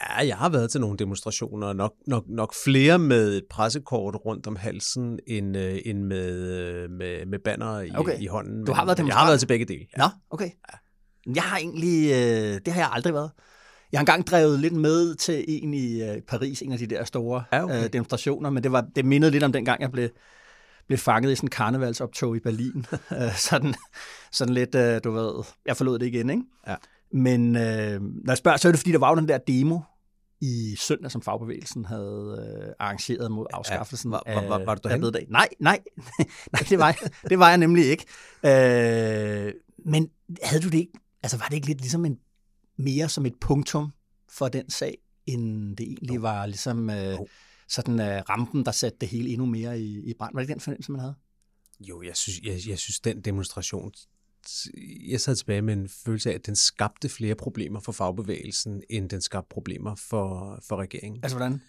Ja, jeg har været til nogle demonstrationer, nok, nok, nok flere med et pressekort rundt om halsen, end, øh, end med, øh, med, med banner i, Okay. i hånden. Du har været Jeg har demonstrant? været til begge dele. Nå, okay. Jeg har egentlig, øh, det har jeg aldrig været. Jeg har engang drevet lidt med til en i øh, Paris, en af de der store Ja, okay. øh, demonstrationer, men det, var, det mindede lidt om den gang, jeg blev, blev fanget i sådan en karnevalsoptog i Berlin. Øh, sådan, sådan lidt, øh, du ved, jeg forlod det igen, ikke? Ja. Men øh, når jeg spørger, så er det fordi, der var jo den der demo i søndag, som fagbevægelsen havde øh, arrangeret mod afskaffelsen Var- var- var- var du af bededag. Nej, nej, nej det, var jeg, det var jeg nemlig ikke. Øh, men havde du det ikke, altså var det ikke lidt ligesom en, mere som et punktum for den sag, end det egentlig var ligesom øh, sådan øh, rampen, der satte det hele endnu mere i, i brand? Var det ikke den fornemmelse, man havde? Jo, jeg synes, jeg, jeg synes, den demonstration, jeg sad tilbage med en følelse af, at den skabte flere problemer for fagbevægelsen, end den skabte problemer for, for regeringen. Altså hvordan?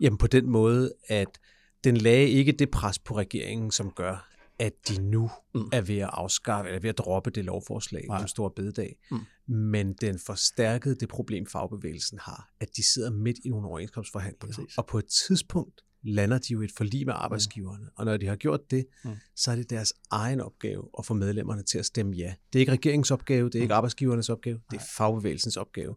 Jamen på den måde, at den lagde ikke det pres på regeringen, som gør, at de nu Mm. er ved at afskaffe, eller ved at droppe det lovforslag Nej. om stor bededag. Mm. Men den forstærkede det problem, fagbevægelsen har, at de sidder midt i nogle overenskomstforhandlinger. Præcis. Og på et tidspunkt lander de jo et forlig med arbejdsgiverne. Og når de har gjort det, Mm. så er det deres egen opgave at få medlemmerne til at stemme ja. Det er ikke regeringens opgave, det er ikke arbejdsgivernes opgave, det er fagbevægelsens opgave.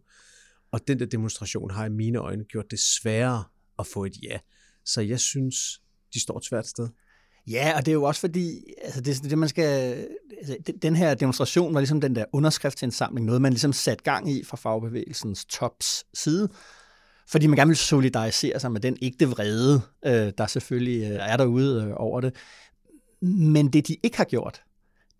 Og den der demonstration har i mine øjne gjort det sværere at få et ja. Så jeg synes, de står et svært sted. Ja, og det er jo også fordi, altså det, det man skal, altså den- den her demonstration var ligesom den der underskriftsindsamling, noget man ligesom satte gang i fra fagbevægelsens tops side, fordi man gerne vil solidarisere sig med den ægte vrede, øh, der selvfølgelig øh, er derude øh, over det. Men det de ikke har gjort,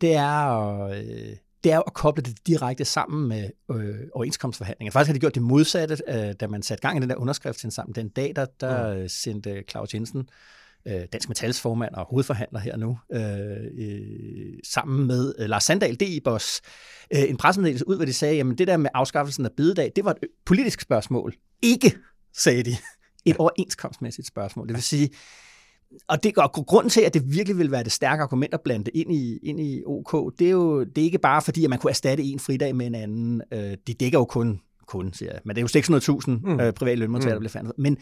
det er at, øh, det er at koble det direkte sammen med øh, overenskomstforhandlinger. Faktisk har de gjort det modsatte, øh, da man satte gang i den der underskriftsindsamling. Den dag, der, der mm. sendte Claus Jensen, øh, Dansk Metals formand og hovedforhandler her nu, øh, øh, sammen med øh, Lars Sandal, DI-boss, øh, en pressemeddelelse ud, hvor de sagde, jamen det der med afskaffelsen af bededag, det var et politisk spørgsmål. Ikke, sagde de, et overenskomstmæssigt spørgsmål. Det vil sige, og det og grunden til, at det virkelig vil være det stærke argument at blande det ind i, ind i OK, det er jo det er ikke bare fordi, at man kunne erstatte en fridag med en anden. Øh, det dækker jo kun, kun siger jeg, men det er jo 600.000 mm. øh, private lønmodtagere, der Mm. bliver fandt. Men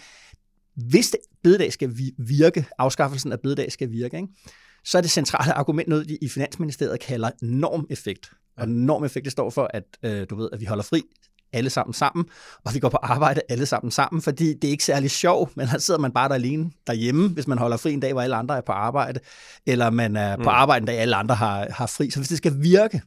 hvis det, bededag skal vi- virke, afskaffelsen af bededag skal virke, ikke? så er det centrale argument noget, de i Finansministeriet kalder normeffekt. Og normeffekt, det står for, at øh, du ved, at vi holder fri alle sammen sammen, og vi går på arbejde alle sammen sammen, fordi det er ikke særlig sjovt, men så sidder man bare der alene derhjemme, hvis man holder fri en dag, hvor alle andre er på arbejde, eller man er på arbejde en dag, alle andre har, har fri. Så hvis det skal virke,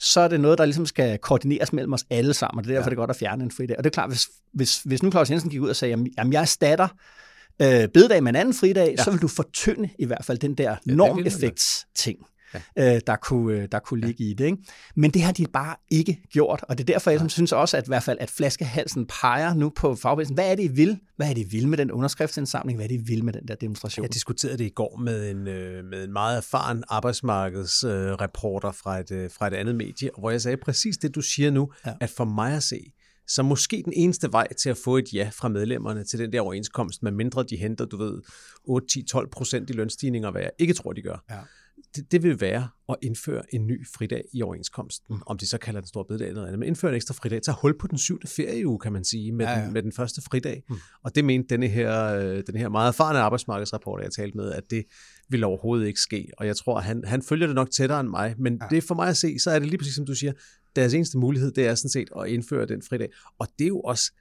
så er det noget, der ligesom skal koordineres mellem os alle sammen, og det er derfor, ja. det er godt at fjerne en fridag. Og det er klart, hvis, hvis, hvis nu Claus Jensen gik ud og sagde, jamen, jeg erstatter øh, bededag med en anden fridag, ja. så vil du fortynde i hvert fald den der normeffekts-ting. Ja. Øh, der, kunne, øh, der kunne ligge i det. Ikke? Men det har de bare ikke gjort, og det er derfor, jeg ja. synes også, at, i hvert fald, at flaskehalsen peger nu på fagbevægelsen. Hvad er det, I vil? Hvad er det, I vil med den underskriftsindsamling? Hvad er det, I vil med den der demonstration? Jeg diskuterede det i går med en, øh, med en meget erfaren arbejdsmarkedsreporter øh, reporter fra, et, øh, fra et andet medie, hvor jeg sagde præcis det, du siger nu, Ja. ja. at for mig at se, så måske den eneste vej til at få et ja fra medlemmerne til den der overenskomst, med mindre de henter, du ved, 8, 10, 12 procent i lønstigninger, hvad jeg ikke tror, de gør. Det, det vil være at indføre en ny fridag i overenskomsten, mm. om de så kalder den store bededag eller noget andet, men indføre en ekstra fridag, tage hul på den syvende ferieuge, kan man sige, med, Ja, ja. Den, med den første fridag. Mm. Og det mente denne her, øh, den her meget erfarne arbejdsmarkedsreporter, jeg talte med, at det vil overhovedet ikke ske. Og jeg tror, han, han følger det nok tættere end mig, men ja. det for mig at se, så er det lige præcis som du siger, deres eneste mulighed, det er sådan set at indføre den fridag. Og det er jo også,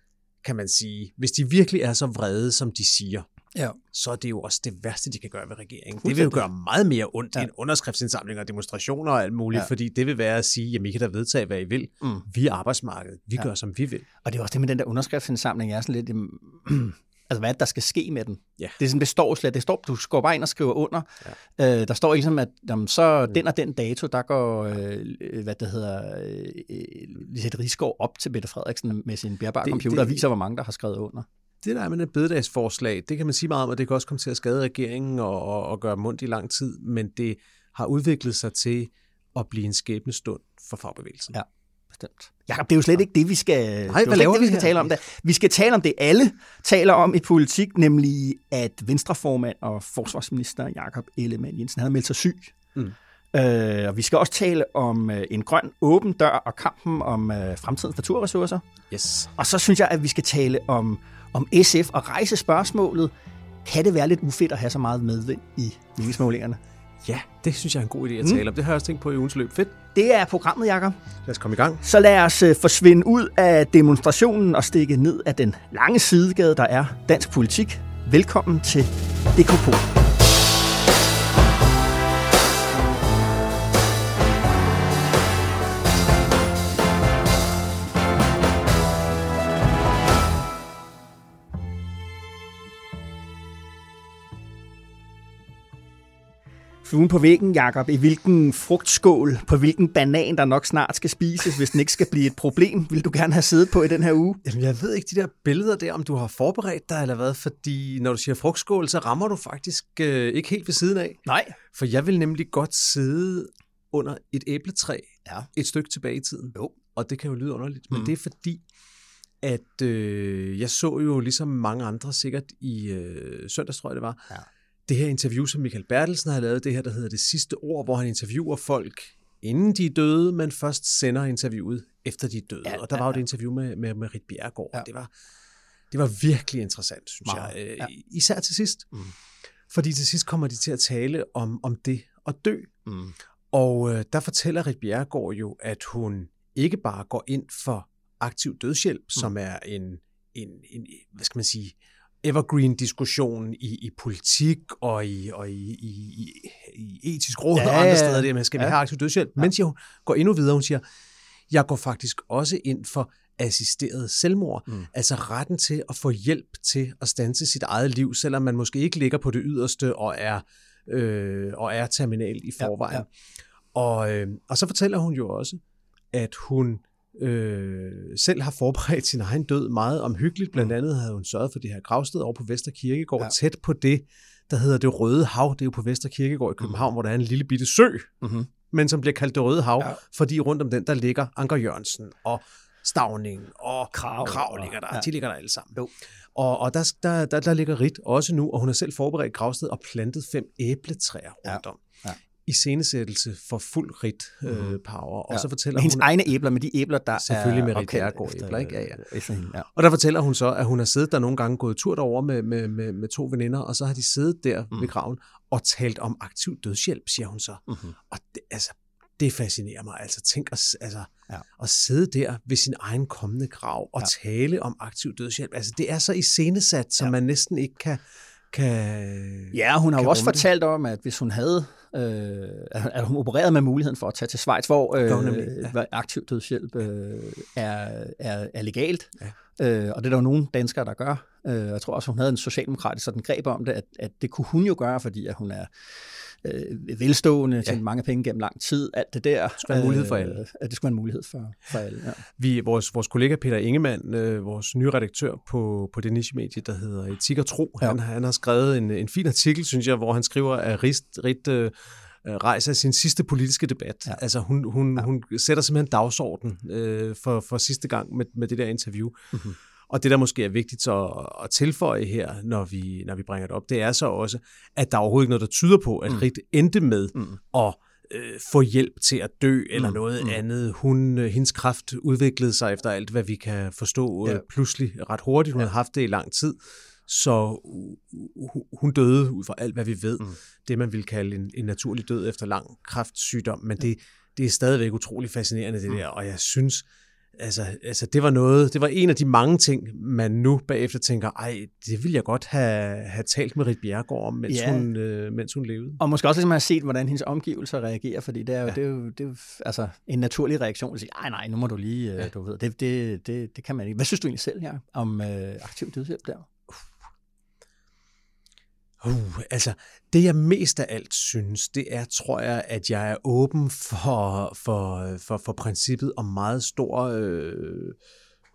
kan man sige, hvis de virkelig er så vrede, som de siger, Ja. så er det jo også det værste, de kan gøre ved regeringen. Det vil jo gøre meget mere ondt ja. end underskriftsindsamlinger, demonstrationer og alt muligt, Ja. fordi det vil være at sige, jamen I kan da vedtage, hvad I vil. Mm. Vi er arbejdsmarkedet. Vi Ja. gør, som vi vil. Og det er også det med den der underskriftsindsamling, jeg er sådan lidt, jamen, altså hvad er det, der skal ske med den. Ja. Det, er sådan, det står slet, det står, du går bare ind og skriver under. Ja. Øh, der står ligesom, at jamen, så Mm. den og den dato, der går, øh, hvad det hedder, øh, Lisette Rigsgaard op til Mette Frederiksen med sin bærbare Det- computer og det- viser, hvor mange der har skrevet under. Det der med et bededagsforslag, det kan man sige meget om, og det kan også komme til at skade regeringen og, og, og gøre dem ondt i lang tid, men det har udviklet sig til at blive en skæbnestund for fagbevægelsen. Ja. Bestemt. Jakob, det er jo slet ikke det, vi skal, det er laver ikke det, vi skal her? tale om. Der. Vi skal tale om det, alle taler om i politik, nemlig at Venstreformand og forsvarsminister Jakob Ellemann Jensen har meldt sig syg. Mm. Øh, og vi skal også tale om øh, en grøn åben dør og kampen om øh, fremtidens naturressourcer. Yes. Og så synes jeg, at vi skal tale om, om SF og rejse spørgsmålet. Kan det være lidt ufedt at have så meget medvind i meningsmålingerne? Ja, det synes jeg er en god idé at Mm. tale om. Det har jeg også tænkt på i ugens løb. Fedt. Det er programmet, Jakob. Lad os komme i gang. Så lad os øh, forsvinde ud af demonstrationen og stikke ned af den lange sidegade, der er dansk politik. Velkommen til DKP. Fluen på væggen, Jakob. I hvilken frugtskål, på hvilken banan, der nok snart skal spises, hvis den ikke skal blive et problem, vil du gerne have siddet på i den her uge? Jamen, jeg ved ikke de der billeder der, om du har forberedt dig eller hvad, fordi når du siger frugtskål, så rammer du faktisk øh, ikke helt ved siden af. Nej. For jeg vil nemlig godt sidde under et æbletræ Ja. et stykke tilbage i tiden. Jo. Og det kan jo lyde underligt, men Mm. det er fordi, at øh, jeg så jo ligesom mange andre sikkert i øh, søndags, tror jeg det var, Ja. Det her interview, som Michael Bertelsen har lavet, det her, der hedder Det sidste ord, hvor han interviewer folk, inden de er døde, men først sender interviewet efter de er døde. Ja, og der ja, var jo ja. et interview med, med, med Rit Bjerregaard, Ja. og det var, det var virkelig interessant, synes Meget, jeg. Øh, ja. Især til sidst. Mm. Fordi til sidst kommer de til at tale om, om det at dø. Mm. Og øh, der fortæller Rit Bjerregaard jo, at hun ikke bare går ind for aktiv dødshjælp, mm. som er en, en, en, hvad skal man sige, evergreen-diskussion i, i politik og i, og i, i, i, etisk råd Ja, og andre ja, steder, det med, skal vi ja. have aktiv dødshjælp? Men siger hun, går endnu videre, hun siger, jeg går faktisk også ind for assisteret selvmord. Mm. Altså retten til at få hjælp til at stanse sit eget liv, selvom man måske ikke ligger på det yderste og er, øh, og er terminal i Ja, forvejen. ja. Ja, og, øh, og så fortæller hun jo også, at hun øh, selv har forberedt sin egen død meget omhyggeligt. Blandt andet havde hun sørget for det her gravsted over på Vester Kirkegård, Ja. ja. tæt på det, der hedder det Røde Hav. Det er jo på Vester Kirkegård i København, mm. hvor der er en lille bitte sø, Mm-hmm. men som bliver kaldt det Røde Hav, Ja. ja. fordi rundt om den, der ligger Anker Jørgensen og Stavning og Krav Krav ligger der. ja. Ja. De ligger der alle sammen. Jo. Og, og der, der, der, der ligger Rit også nu, og hun har selv forberedt gravsted og plantet fem æbletræer Ja. rundt om. Ja. I scenesættelse for fuld Rit øh, power. Og Ja. så fortæller hendes hun... egne æbler, med de æbler, der Selvfølgelig er med Rit efter- æbler, ikke? Ja, ja. Efter hende, ja. Og der fortæller hun så, at hun har siddet der nogle gange, gået tur derover med, med, med, med to veninder, og så har de siddet der mm. ved graven og talt om aktiv dødshjælp, siger hun så. Mm-hmm. Og det, altså, det fascinerer mig. Altså, tænk at, altså, Ja. at sidde der ved sin egen kommende grav og Ja. tale om aktiv dødshjælp. Altså, det er så iscenesat, som Ja. man næsten ikke kan... kan Ja, hun har jo også fortalt om, at hvis hun havde, øh, at hun opererede med muligheden for at tage til Schweiz, hvor øh, nemlig, ja. aktiv dødshjælp øh, er, er, er legalt. Ja. Øh, og det er der jo nogle danskere, der gør. Øh, jeg tror også, hun havde en socialdemokratisk sådan greb om det, at, at det kunne hun jo gøre, fordi at hun er øh, velstående, ja. tjent mange penge gennem lang tid, alt det der. skulle være en mulighed for alle. Øh, det skulle være en mulighed for, for alle, ja. Vi, vores, vores kollega Peter Ingemann, øh, vores nye redaktør på, på det niche-medie, der hedder Etik og Tro, Ja. han, han har skrevet en, en fin artikel, synes jeg, hvor han skriver, at Rist, Rit øh, øh, rejser sin sidste politiske debat. Ja. Altså hun, hun, ja. hun sætter simpelthen dagsorden øh, for, for sidste gang med, med det der interview. Mm-hmm. Og det, der måske er vigtigt så at, tilføje her, når vi, når vi bringer det op, det er så også, at der er overhovedet ikke noget, der tyder på, at mm. Rit endte med mm. at øh, få hjælp til at dø eller Mm, noget mm. andet. Hun, øh, hendes kraft udviklede sig efter alt, hvad vi kan forstå Ja. ja. pludselig ret hurtigt. Hun ja. havde haft det i lang tid. Så hu- hun døde ud fra alt, hvad vi ved. Mm. Det, man ville kalde en, en naturlig død efter lang kræftsygdom. Men det, det er stadigvæk utrolig fascinerende, det der. Og jeg synes, altså, altså det var noget, det var en af de mange ting, man nu bagefter tænker, ej, det ville jeg godt have, have talt med Rit Bjerregaard om, mens, Ja. hun, øh, mens hun levede. Og måske også ligesom have set, hvordan hendes omgivelser reagerer, fordi det er jo, ja. det er jo, det er jo altså, en naturlig reaktion at sige, nej, nej, nu må du lige, ja. du ved, det, det, det, det kan man ikke. Hvad synes du egentlig selv, her om øh, aktiv dødshjælp der? Uh, altså, det jeg mest af alt synes, det er, tror jeg, at jeg er åben for, for, for, for princippet om meget stor øh,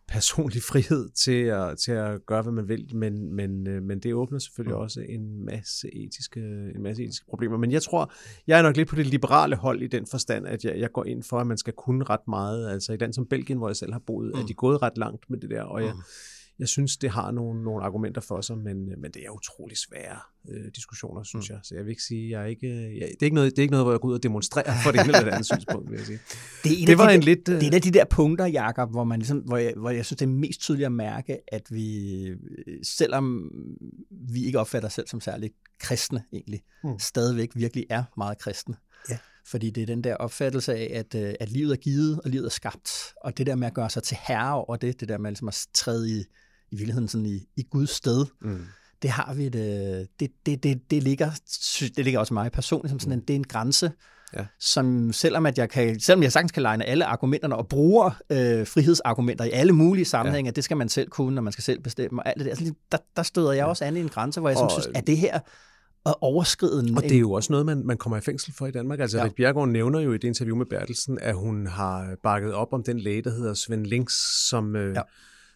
personlig frihed til at, til at gøre, hvad man vil, men, men, øh, men det åbner selvfølgelig mm. også en masse, etiske, en masse etiske problemer. Men jeg tror, jeg er nok lidt på det liberale hold i den forstand, at jeg, jeg går ind for, at man skal kunne ret meget. Altså i land som Belgien, hvor jeg selv har boet, mm. er de gået ret langt med det der, og jeg, mm jeg synes, det har nogle, nogle argumenter for sig, men, men det er utrolig svære øh, diskussioner, synes mm. jeg. Så jeg vil ikke sige, jeg er ikke, jeg, det, er ikke noget, det er ikke noget, hvor jeg går ud og demonstrerer for det ene eller det andet synspunkt, vil jeg sige. Det, er en det var de, en lidt... Det er en af de der punkter, Jacob, hvor, man ligesom, hvor, jeg, hvor jeg synes, det er mest tydeligt at mærke, at vi, selvom vi ikke opfatter os selv som særlig kristne egentlig, mm. stadigvæk virkelig er meget kristne. Ja. Fordi det er den der opfattelse af, at, øh, at livet er givet, og livet er skabt. Og det der med at gøre sig til herre over det, det der med ligesom at træde i, i virkeligheden sådan i, i Guds sted. Mm. Det har vi et, øh, det, det, det, det, ligger, det ligger også mig personligt som sådan en, det er en grænse, ja. som selvom at jeg kan, selvom jeg sagtens kan legne alle argumenterne og bruger øh, frihedsargumenter i alle mulige sammenhænge, ja. det skal man selv kunne, når man skal selv bestemme og alt det der, altså, der, der støder jeg ja. også an i en grænse, hvor jeg og, synes, at det her at overskride en... Og det er jo også noget, man, man kommer i fængsel for i Danmark. Altså, ja. Rik Bjergård nævner jo i det interview med Bertelsen, at hun har bakket op om den læge, der hedder Svend Links, som, øh, ja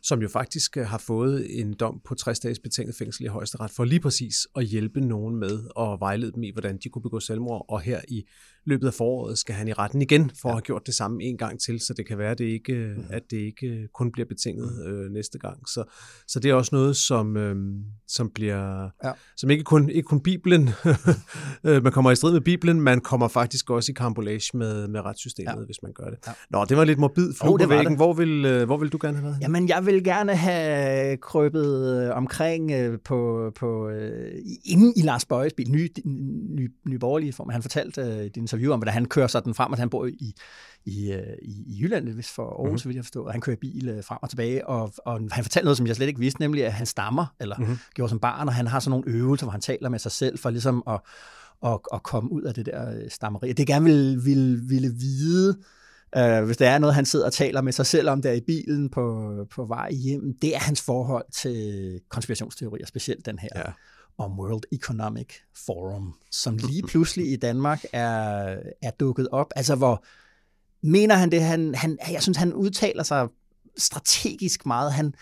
som jo faktisk øh, har fået en dom på 60 dages betinget fængsel i højesteret for lige præcis at hjælpe nogen med og vejlede dem i, hvordan de kunne begå selvmord. Og her i løbet af foråret skal han i retten igen for ja. at have gjort det samme en gang til, så det kan være, at det ikke, mm. at det ikke kun bliver betinget mm. øh, næste gang. Så, så det er også noget, som, øh, som bliver, ja. som ikke kun, ikke kun Bibelen, øh, man kommer i strid med Bibelen, man kommer faktisk også i karambolage med, med retssystemet, ja. hvis man gør det. Ja. Nå, det var lidt morbid flug oh, på væggen. Hvor vil, øh, hvor vil du gerne have været? Jamen, jeg vil gerne have krøbet øh, omkring øh, på, på øh, inde i Lars Bøjes bil, ny, ny, ny borgerlige form. Han fortalte øh, i din interview om, hvordan han kører sådan frem, at han bor i, i, øh, i, i Jylland, hvis for Aarhus, mm. vil jeg forstå, og han kører bil øh, frem og tilbage, og, og han fortalte noget, som jeg slet ikke vidste, nemlig at han stammer, eller mm. gjorde som barn, og han har sådan nogle øvelser, hvor han taler med sig selv, for ligesom at, at, at komme ud af det der øh, stammeri. Det gerne ville, ville, ville vide, Uh, hvis der er noget, han sidder og taler med sig selv om der i bilen på, på vej hjem, det er hans forhold til konspirationsteorier, specielt den her. Ja om World Economic Forum, som lige pludselig i Danmark er, er dukket op. Altså, hvor mener han det? Han, han, jeg synes, han udtaler sig strategisk meget. Han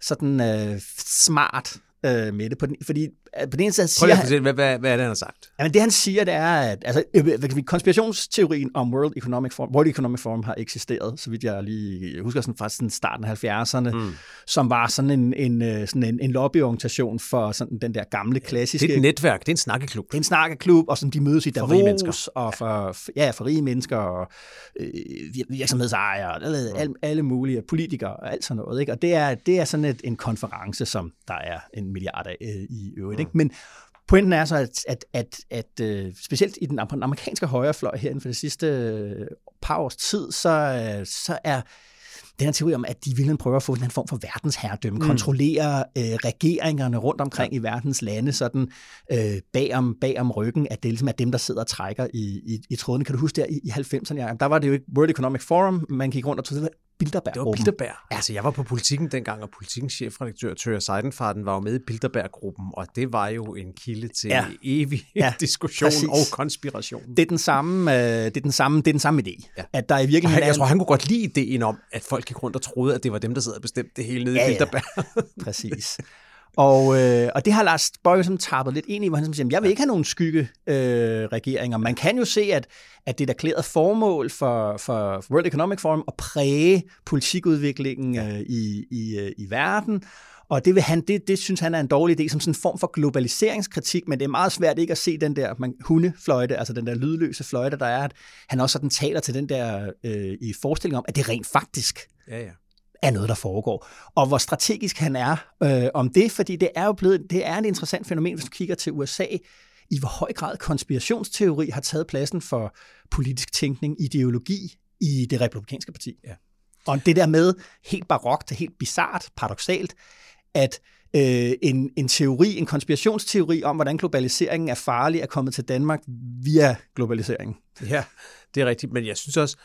sådan øh, smart øh, med det. På den, fordi på den ene side siger han... Hvad, hvad, hvad er det, han har sagt? Jamen, det han siger, det er, at altså, øh, konspirationsteorien om World Economic Forum, World Economic Forum har eksisteret, så vidt jeg lige husker sådan fra sådan starten af 70'erne, mm. som var sådan en, en, øh, sådan en, en lobbyorganisation for sådan den der gamle, klassiske... Det er et netværk, det er en snakkeklub. Det er en snakkeklub, og sådan, de mødes i Davos, for rige mennesker. og for, ja, for rige mennesker, og øh, virksomhedsejere, alle, mm. alle, alle mulige politikere, og alt sådan noget. Ikke? Og det er, det er sådan et, en konference, som der er en milliard af øh, i øvrigt. Ikke? Men pointen er så, at, at, at, at uh, specielt i den amerikanske højrefløj her inden for det sidste uh, par års tid, så, uh, så er den her teori om, at de vil prøve at få en form for verdensherredømme, mm. kontrollere øh, regeringerne rundt omkring ja. i verdens lande, sådan øh, bag, om, bag om ryggen, at det ligesom er dem, der sidder og trækker i, i, i trådene. Kan du huske der i, i 90'erne? Ja, der var det jo ikke World Economic Forum, man gik rundt og tog Bilderberg. Det var Bilderberg. Ja. Altså, jeg var på politikken dengang, og politikens chefredaktør Tøger Seidenfarten var jo med i Bilderberg-gruppen, og det var jo en kilde til ja. evig ja, diskussion præcis. og konspiration. Det er den samme, øh, det er den samme, det er den samme idé. Ja. At der i virkeligheden jeg tror, han kunne godt lide ideen om, at folk gik rundt og troede, at det var dem, der sad og bestemte det hele nede ja, i Bilderberg. Ja. præcis. Og, øh, og det har Lars Bøge som tappet lidt ind i, hvor han siger, jeg vil ikke have nogen skygge øh, regeringer. Man kan jo se, at, at det er erklæret formål for, for World Economic Forum at præge politikudviklingen øh, i, i, øh, i verden. Og det, vil han, det, det synes han er en dårlig idé, som sådan en form for globaliseringskritik, men det er meget svært ikke at se den der man, hundefløjte, altså den der lydløse fløjte, der er, at han også sådan taler til den der øh, i forestilling om, at det rent faktisk ja, ja er noget, der foregår. Og hvor strategisk han er øh, om det, fordi det er jo blevet, det er et interessant fænomen, hvis du kigger til USA, i hvor høj grad konspirationsteori har taget pladsen for politisk tænkning, ideologi i det republikanske parti. Ja. Og det der med, helt barokt, helt bizart, paradoxalt, at øh, en, en teori, en konspirationsteori om, hvordan globaliseringen er farlig, er kommet til Danmark via globaliseringen. Ja, det er rigtigt, men jeg synes også,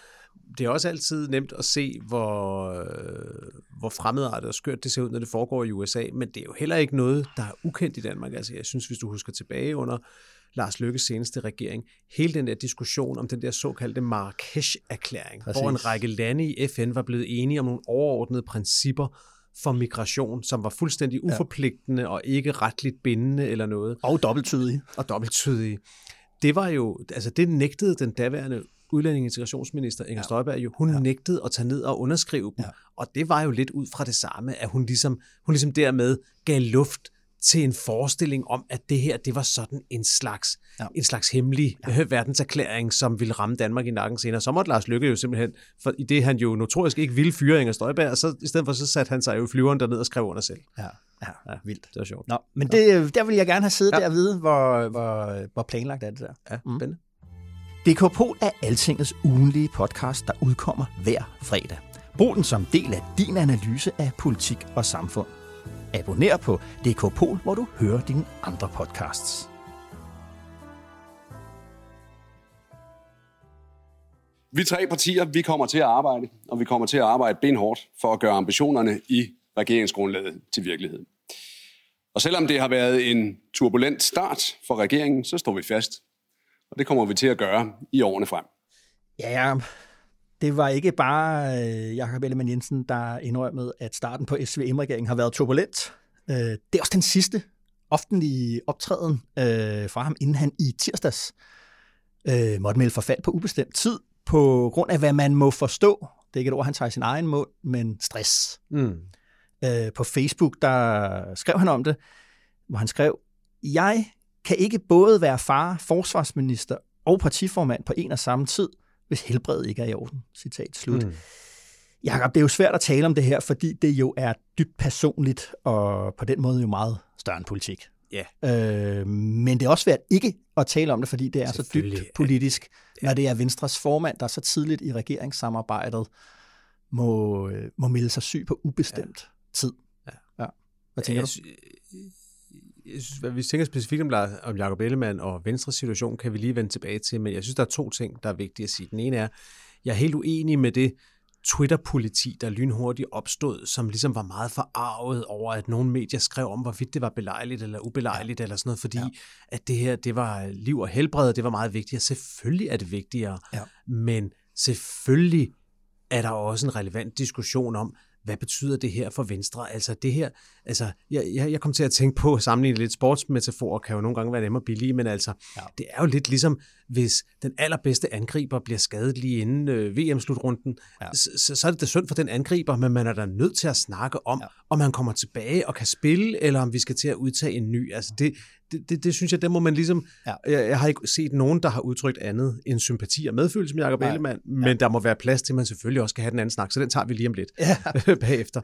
det er også altid nemt at se, hvor, øh, hvor fremmedartet og skørt det ser ud, når det foregår i USA, men det er jo heller ikke noget, der er ukendt i Danmark. Altså, jeg synes, hvis du husker tilbage under Lars Lykkes seneste regering, hele den der diskussion om den der såkaldte Marrakesh-erklæring, Præcis. hvor en række lande i FN var blevet enige om nogle overordnede principper for migration, som var fuldstændig uforpligtende og ikke retligt bindende eller noget Og dobbelttydige. og dobbelttydige. Det var jo, altså det nægtede den daværende udlænding- integrationsminister Inger Støjberg jo. Hun ja. nægtede at tage ned og underskrive dem. Ja. Og det var jo lidt ud fra det samme, at hun ligesom, hun ligesom dermed gav luft til en forestilling om, at det her, det var sådan en slags, ja. Ja. en slags hemmelig ja. verdenserklæring, som ville ramme Danmark i nakken senere. Så måtte Lars Lykke jo simpelthen, for i det han jo notorisk ikke ville fyre Inger Støjberg, så i stedet for så satte han sig jo i flyveren derned og skrev under selv. Ja, ja, ja, vildt. Det var sjovt. Nå, men det, der vil jeg gerne have siddet Ja. ja. der og vide, hvor, hvor, hvor planlagt er det der. Ja, Mm. spændende. DK Pol er Altingets ugenlige podcast, der udkommer hver fredag. Brug den som del af din analyse af politik og samfund. Abonner på DK Pol, hvor du hører dine andre podcasts. Vi tre partier, vi kommer til at arbejde, og vi kommer til at arbejde benhårdt for at gøre ambitionerne i regeringsgrundlaget til virkelighed. Og selvom det har været en turbulent start for regeringen, så står vi fast. Og det kommer vi til at gøre i årene frem. Ja, det var ikke bare øh, Jakob Ellemann Jensen, der indrømmede, at starten på SVM-regeringen har været turbulent. Øh, det er også den sidste offentlige optræden øh, fra ham, inden han i tirsdags øh, måtte melde forfald på ubestemt tid, på grund af, hvad man må forstå. Det er ikke et ord, han tager i sin egen mund, men stress. Mm. Øh, på Facebook, der skrev han om det, hvor han skrev, jeg kan ikke både være far, forsvarsminister og partiformand på en og samme tid, hvis helbredet ikke er i orden. Citat slut. Mm. Jakob, det er jo svært at tale om det her, fordi det jo er dybt personligt, og på den måde jo meget større end politik. Ja. Øh, men det er også svært ikke at tale om det, fordi det er så dybt politisk, når det er Venstres formand, der så tidligt i regeringssamarbejdet må, øh, må melde sig syg på ubestemt ja. tid. Ja. ja. Hvad tænker jeg, du? Synes, hvad vi tænker specifikt om, om Jacob Ellemann og Venstres situation, kan vi lige vende tilbage til, men jeg synes, der er to ting, der er vigtige at sige. Den ene er, jeg er helt uenig med det Twitter-politi, der lynhurtigt opstod, som ligesom var meget forarvet over, at nogle medier skrev om, hvorvidt det var belejligt eller ubelejligt eller sådan noget, fordi ja. at det her, det var liv og helbred, det var meget vigtigere. Selvfølgelig er det vigtigere, Ja. men selvfølgelig er der også en relevant diskussion om, hvad betyder det her for Venstre? Altså det her, altså jeg, jeg, jeg kom til at tænke på at sammenligne lidt sportsmetaforer, kan jo nogle gange være nemmere billige, men altså ja. det er jo lidt ligesom, hvis den allerbedste angriber bliver skadet lige inden øh, VM-slutrunden, ja. Så, så er det da synd for den angriber, men man er da nødt til at snakke om, ja. om han kommer tilbage og kan spille, eller om vi skal til at udtage en ny. Altså det, det, det, det synes jeg, det må man ligesom, Ja. jeg, jeg har ikke set nogen, der har udtrykt andet end sympati og medfølelse med Jacob. Ellemann, men der må være plads til, at man selvfølgelig også skal have den anden snak, så den tager vi lige om lidt Ja. bagefter.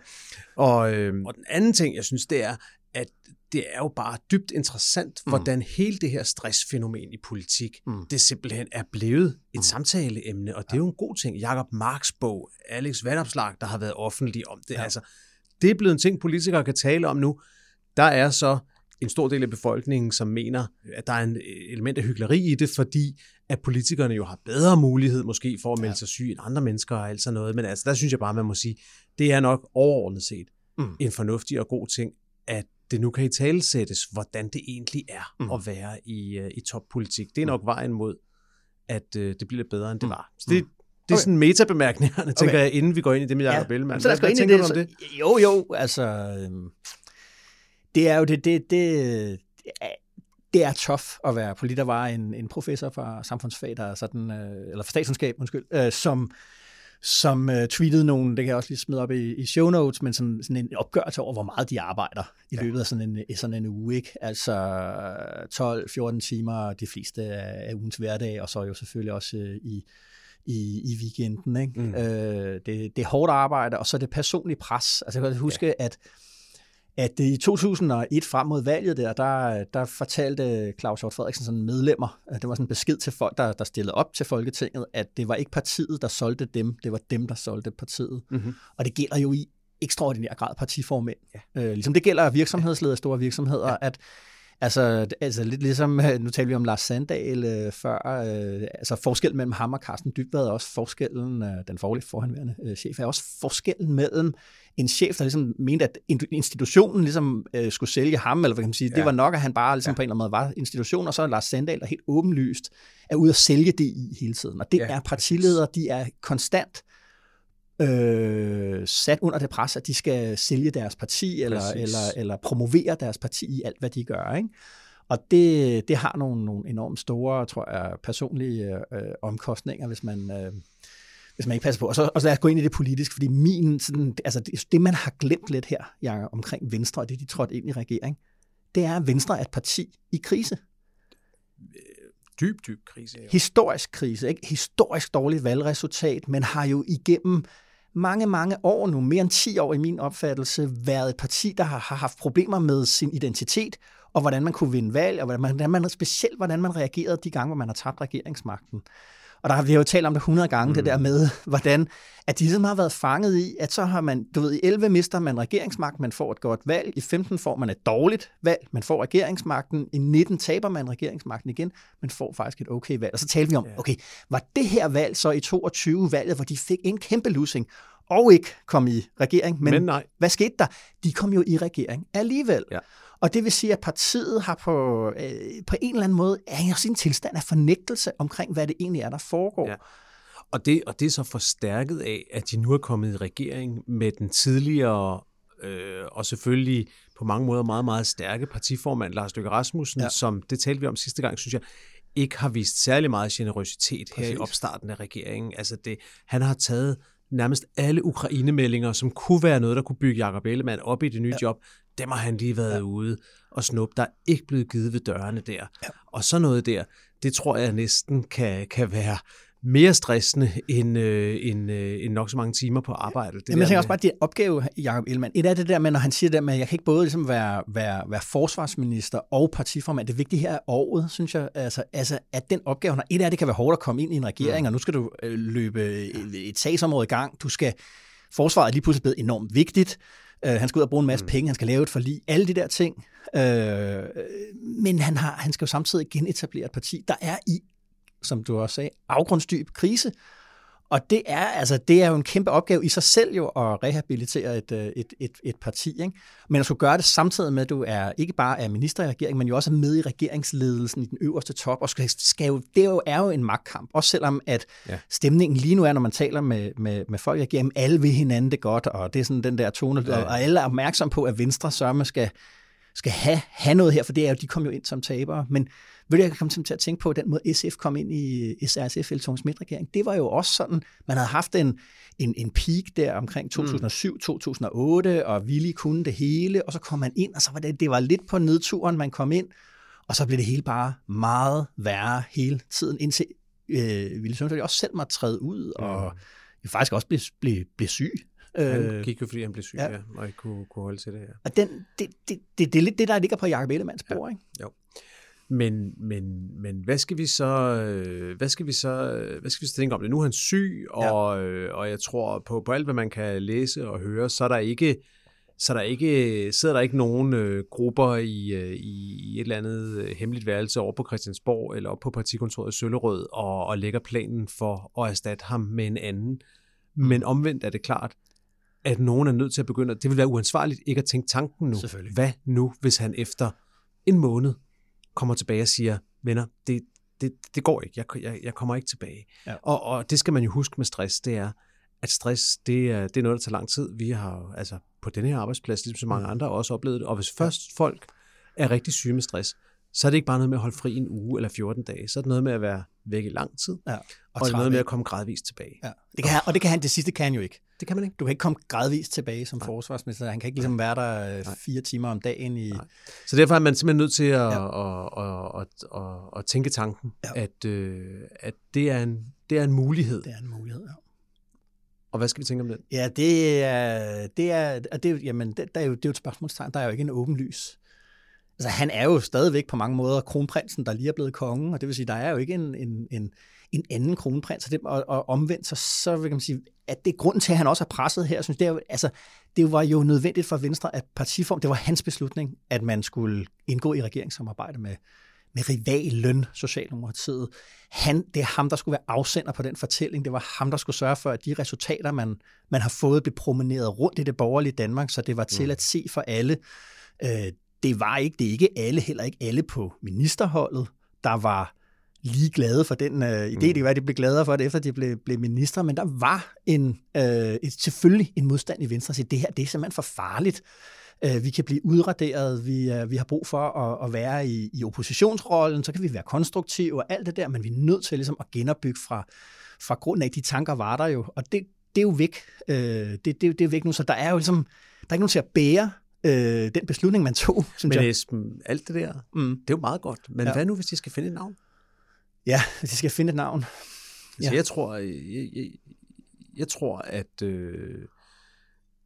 Og, øhm, og den anden ting, jeg synes, det er, at det er jo bare dybt interessant, mm. hvordan hele det her stressfænomen i politik, mm. det simpelthen er blevet et mm. samtaleemne, og det er jo en god ting. Jakob Marks bog, Alex Vandopslag, der har været offentlig om det. Ja. Altså, det er blevet en ting, politikere kan tale om nu. Der er så en stor del af befolkningen, som mener, at der er en element af hyggeleri i det, fordi at politikerne jo har bedre mulighed måske for at melde ja. sig syg end andre mennesker og alt sådan noget. Men altså, der synes jeg bare, man må sige, det er nok overordnet set mm. en fornuftig og god ting, at det nu kan i talesættes, hvordan det egentlig er mm. at være i, uh, i toppolitik. Det er nok vejen mod, at uh, det bliver lidt bedre, end det var. Så det, det er Okay. sådan metabemærkningerne, tænker Okay. jeg, inden vi går ind i det med Jacob Ellemann. Så lad os gå ind i det. Så, det? Jo, jo, altså... øhm, Det er jo det, det, det, det er tough at være politi. Der var en, en professor fra samfundsfag, der er sådan, øh, eller fra statskundskab, undskyld, øh, som, som øh, tweetede nogle, det kan jeg også lige smide op i, i show notes, men sådan, sådan en opgørelse over, hvor meget de arbejder i løbet af sådan en, sådan en uge. Ikke? Altså 12-14 timer de fleste af, af ugens hverdag, og så jo selvfølgelig også øh, i, i, i weekenden. Ikke? Mm. Øh, det, det er hårdt arbejde, og så det personligt pres. Altså jeg kan huske, ja. at at i 2001 frem mod valget der, der, der fortalte Claus Hjort Frederiksen sådan medlemmer, at det var sådan en besked til folk, der, der stillede op til Folketinget, at det var ikke partiet, der solgte dem, det var dem, der solgte partiet. Mm-hmm. Og det gælder jo i ekstraordinær grad partiformænd. Ja. Øh, ligesom det gælder virksomhedsledere, store virksomheder, ja. at Altså, altså lidt ligesom, nu talte vi om Lars Sandal øh, før, øh, altså forskellen mellem ham og Carsten Dybvad er også forskellen, øh, den forlige forhenværende øh, chef, er også forskellen mellem en chef, der ligesom mente, at institutionen ligesom øh, skulle sælge ham, eller hvad kan man sige, ja. det var nok, at han bare ligesom ja. på en eller anden måde var institution, og så er Lars Sandal, der helt åbenlyst er ude at sælge det i hele tiden. Og det ja, er partiledere, de er konstant øh, sat under det pres, at de skal sælge deres parti, eller, eller, eller promovere deres parti i alt, hvad de gør. Ikke? Og det, det har nogle, nogle enormt store, tror jeg, personlige øh, omkostninger, hvis man, øh, hvis man ikke passer på. Og så, og så lad os gå ind i det politiske, fordi min, sådan, altså det, det, man har glemt lidt her ja, omkring Venstre, og det de trådte ind i regering, det er, at Venstre er et parti i krise. Dyb, dyb krise. Jo. Historisk krise, ikke? Historisk dårligt valgresultat, men har jo igennem mange, mange år nu, mere end 10 år i min opfattelse, været et parti, der har, har haft problemer med sin identitet, og hvordan man kunne vinde valg, og hvordan man, specielt hvordan man reagerede de gange, hvor man har tabt regeringsmagten. Og der har vi jo talt om det 100 gange, mm. det der med, hvordan at de ligesom har været fanget i, at så har man, du ved, i 11 mister man regeringsmagt, man får et godt valg, i 15 får man et dårligt valg, man får regeringsmagten, i 19 taber man regeringsmagten igen, man får faktisk et okay valg. Og så talte vi om, okay, var det her valg så i 22 valget, hvor de fik en kæmpe losing, og ikke kom i regering, men, men nej. hvad skete der? De kom jo i regering alligevel. Ja. Og det vil sige, at partiet har på, øh, på en eller anden måde er i sin tilstand af fornægtelse omkring, hvad det egentlig er, der foregår. Ja. Og det, og det er så forstærket af, at de nu er kommet i regering med den tidligere øh, og selvfølgelig på mange måder meget, meget stærke partiformand Lars Løkke Rasmussen, ja. som det talte vi om sidste gang, synes jeg, ikke har vist særlig meget generøsitet Præcis. her i opstarten af regeringen. Altså det, han har taget nærmest alle Ukraine-meldinger, som kunne være noget, der kunne bygge Jacob Ellemann op i det nye ja. job, dem har han lige været ja. ude og snuppe. Der er ikke blevet givet ved dørene der. Ja. Og så noget der, det tror jeg næsten kan, kan være mere stressende end, øh, end, øh, end nok så mange timer på arbejde. Det Jamen, jeg tænker også bare, at det opgave, Jacob Ellemann, et af det der med, når han siger det med, at jeg kan ikke både ligesom være, være, være forsvarsminister og partiformand. Det vigtige her er året, synes jeg. Altså, altså at den opgave, når et af det kan være hårdt at komme ind i en regering, mm. og nu skal du øh, løbe et, et sagsområde i gang. Du skal, forsvaret er lige pludselig blevet enormt vigtigt. Uh, han skal ud og bruge en masse mm. penge, han skal lave et forlig, alle de der ting. Uh, men han, har, han skal jo samtidig genetablere et parti, der er i som du også sagde, afgrundsdyb krise. Og det er, altså, det er jo en kæmpe opgave i sig selv jo at rehabilitere et, øh, et, et, et parti. Ikke? Men at skulle gøre det samtidig med, at du er ikke bare er minister i regeringen, men jo også er med i regeringsledelsen i den øverste top. Og skal, skal jo, det er jo, er jo en magtkamp. Også selvom at ja. stemningen lige nu er, når man taler med, med, med folk i regeringen, alle vil hinanden det godt, og det er sådan den der tone, ja. og alle er opmærksom på, at Venstre sørme skal, skal have, have noget her, for det er jo, de kom jo ind som tabere. Men vil jeg komme til at tænke på, den måde SF kom ind i SRSF, eller Tungs regering det var jo også sådan, man havde haft en, en, en peak der omkring 2007-2008, mm. og ville kunne det hele, og så kom man ind, og så var det, det var lidt på nedturen, man kom ind, og så blev det hele bare meget værre hele tiden, indtil øh, Ville Søndergaard også selv måtte træde ud, og mm. faktisk også blev, blev, blev syg. Han øh, gik jo, fordi han blev syg, ja. ja og ikke kunne, kunne holde til det her. Og den, det, det, det, det er lidt det, der ligger på Jacob Ellemanns bord, ja. ikke? Jo. Men, men, men hvad skal vi så, hvad skal vi så, hvad skal vi så tænke om det? Nu er han syg, og, ja. og jeg tror på, på alt, hvad man kan læse og høre, så er der ikke, så er der ikke, sidder der ikke nogen øh, grupper i, øh, i et eller andet øh, hemmeligt værelse over på Christiansborg eller op på partikontoret i Søllerød og, og lægger planen for at erstatte ham med en anden. Mm. Men omvendt er det klart, at nogen er nødt til at begynde, det vil være uansvarligt ikke at tænke tanken nu. Hvad nu, hvis han efter en måned kommer tilbage og siger, venner, det, det, det går ikke, jeg, jeg, jeg kommer ikke tilbage. Ja. Og, og det skal man jo huske med stress, det er, at stress, det er, det er noget, der tager lang tid. Vi har altså på denne her arbejdsplads, ligesom så mange mm. andre, også oplevet det. Og hvis først folk er rigtig syge med stress, så er det ikke bare noget med at holde fri en uge eller 14 dage. Så er det noget med at være væk i lang tid, ja, og, og noget med at komme gradvist tilbage. Ja. Det kan, og det kan han, det sidste kan han jo ikke. Det kan man ikke. Du kan ikke komme gradvist tilbage som Nej. forsvarsminister. Han kan ikke ligesom være der øh, Nej. fire timer om dagen. i. Nej. Så derfor er man simpelthen nødt til at, ja. at, at, at, at, at tænke tanken, ja. at, øh, at det, er en, det er en mulighed. Det er en mulighed, ja. Og hvad skal vi tænke om det? Ja, det er, det er, det er, jamen, det, der er jo, det er jo et spørgsmålstegn. Der er jo ikke en åben lys altså han er jo stadigvæk på mange måder kronprinsen, der lige er blevet kongen, og det vil sige, der er jo ikke en, en, en, en anden kronprins, og, det, og, og omvendt, så, så vil man sige, at det er grunden til, at han også har presset her, synes det, er altså, det var jo nødvendigt for Venstre, at partiform, det var hans beslutning, at man skulle indgå i regeringssamarbejde med, med rivalen Socialdemokratiet. Han, det er ham, der skulle være afsender på den fortælling. Det var ham, der skulle sørge for, at de resultater, man, man har fået, blev promeneret rundt i det borgerlige Danmark, så det var til mm. at se for alle. Øh, det var ikke, det er ikke alle, heller ikke alle på ministerholdet, der var lige glade for den øh, idé. Mm. Det kan være, at de blev gladere for det, efter de blev, blev ministre, men der var en, øh, et, selvfølgelig en modstand i Venstre at det her det er simpelthen for farligt. Øh, vi kan blive udraderet, vi, øh, vi har brug for at, at være i, i oppositionsrollen, så kan vi være konstruktive og alt det der, men vi er nødt til ligesom at genopbygge fra, fra grunden af. De tanker var der jo, og det, det er jo væk. Øh, det, det, det er væk nu, så der er jo ligesom, der er ikke nogen til at bære øh, den beslutning, man tog. Synes men Esben, alt det der, mm. det er jo meget godt. Men ja. hvad nu, hvis de skal finde et navn? Ja, de skal finde et navn. Altså, ja. jeg, tror, jeg, jeg, jeg tror, at øh,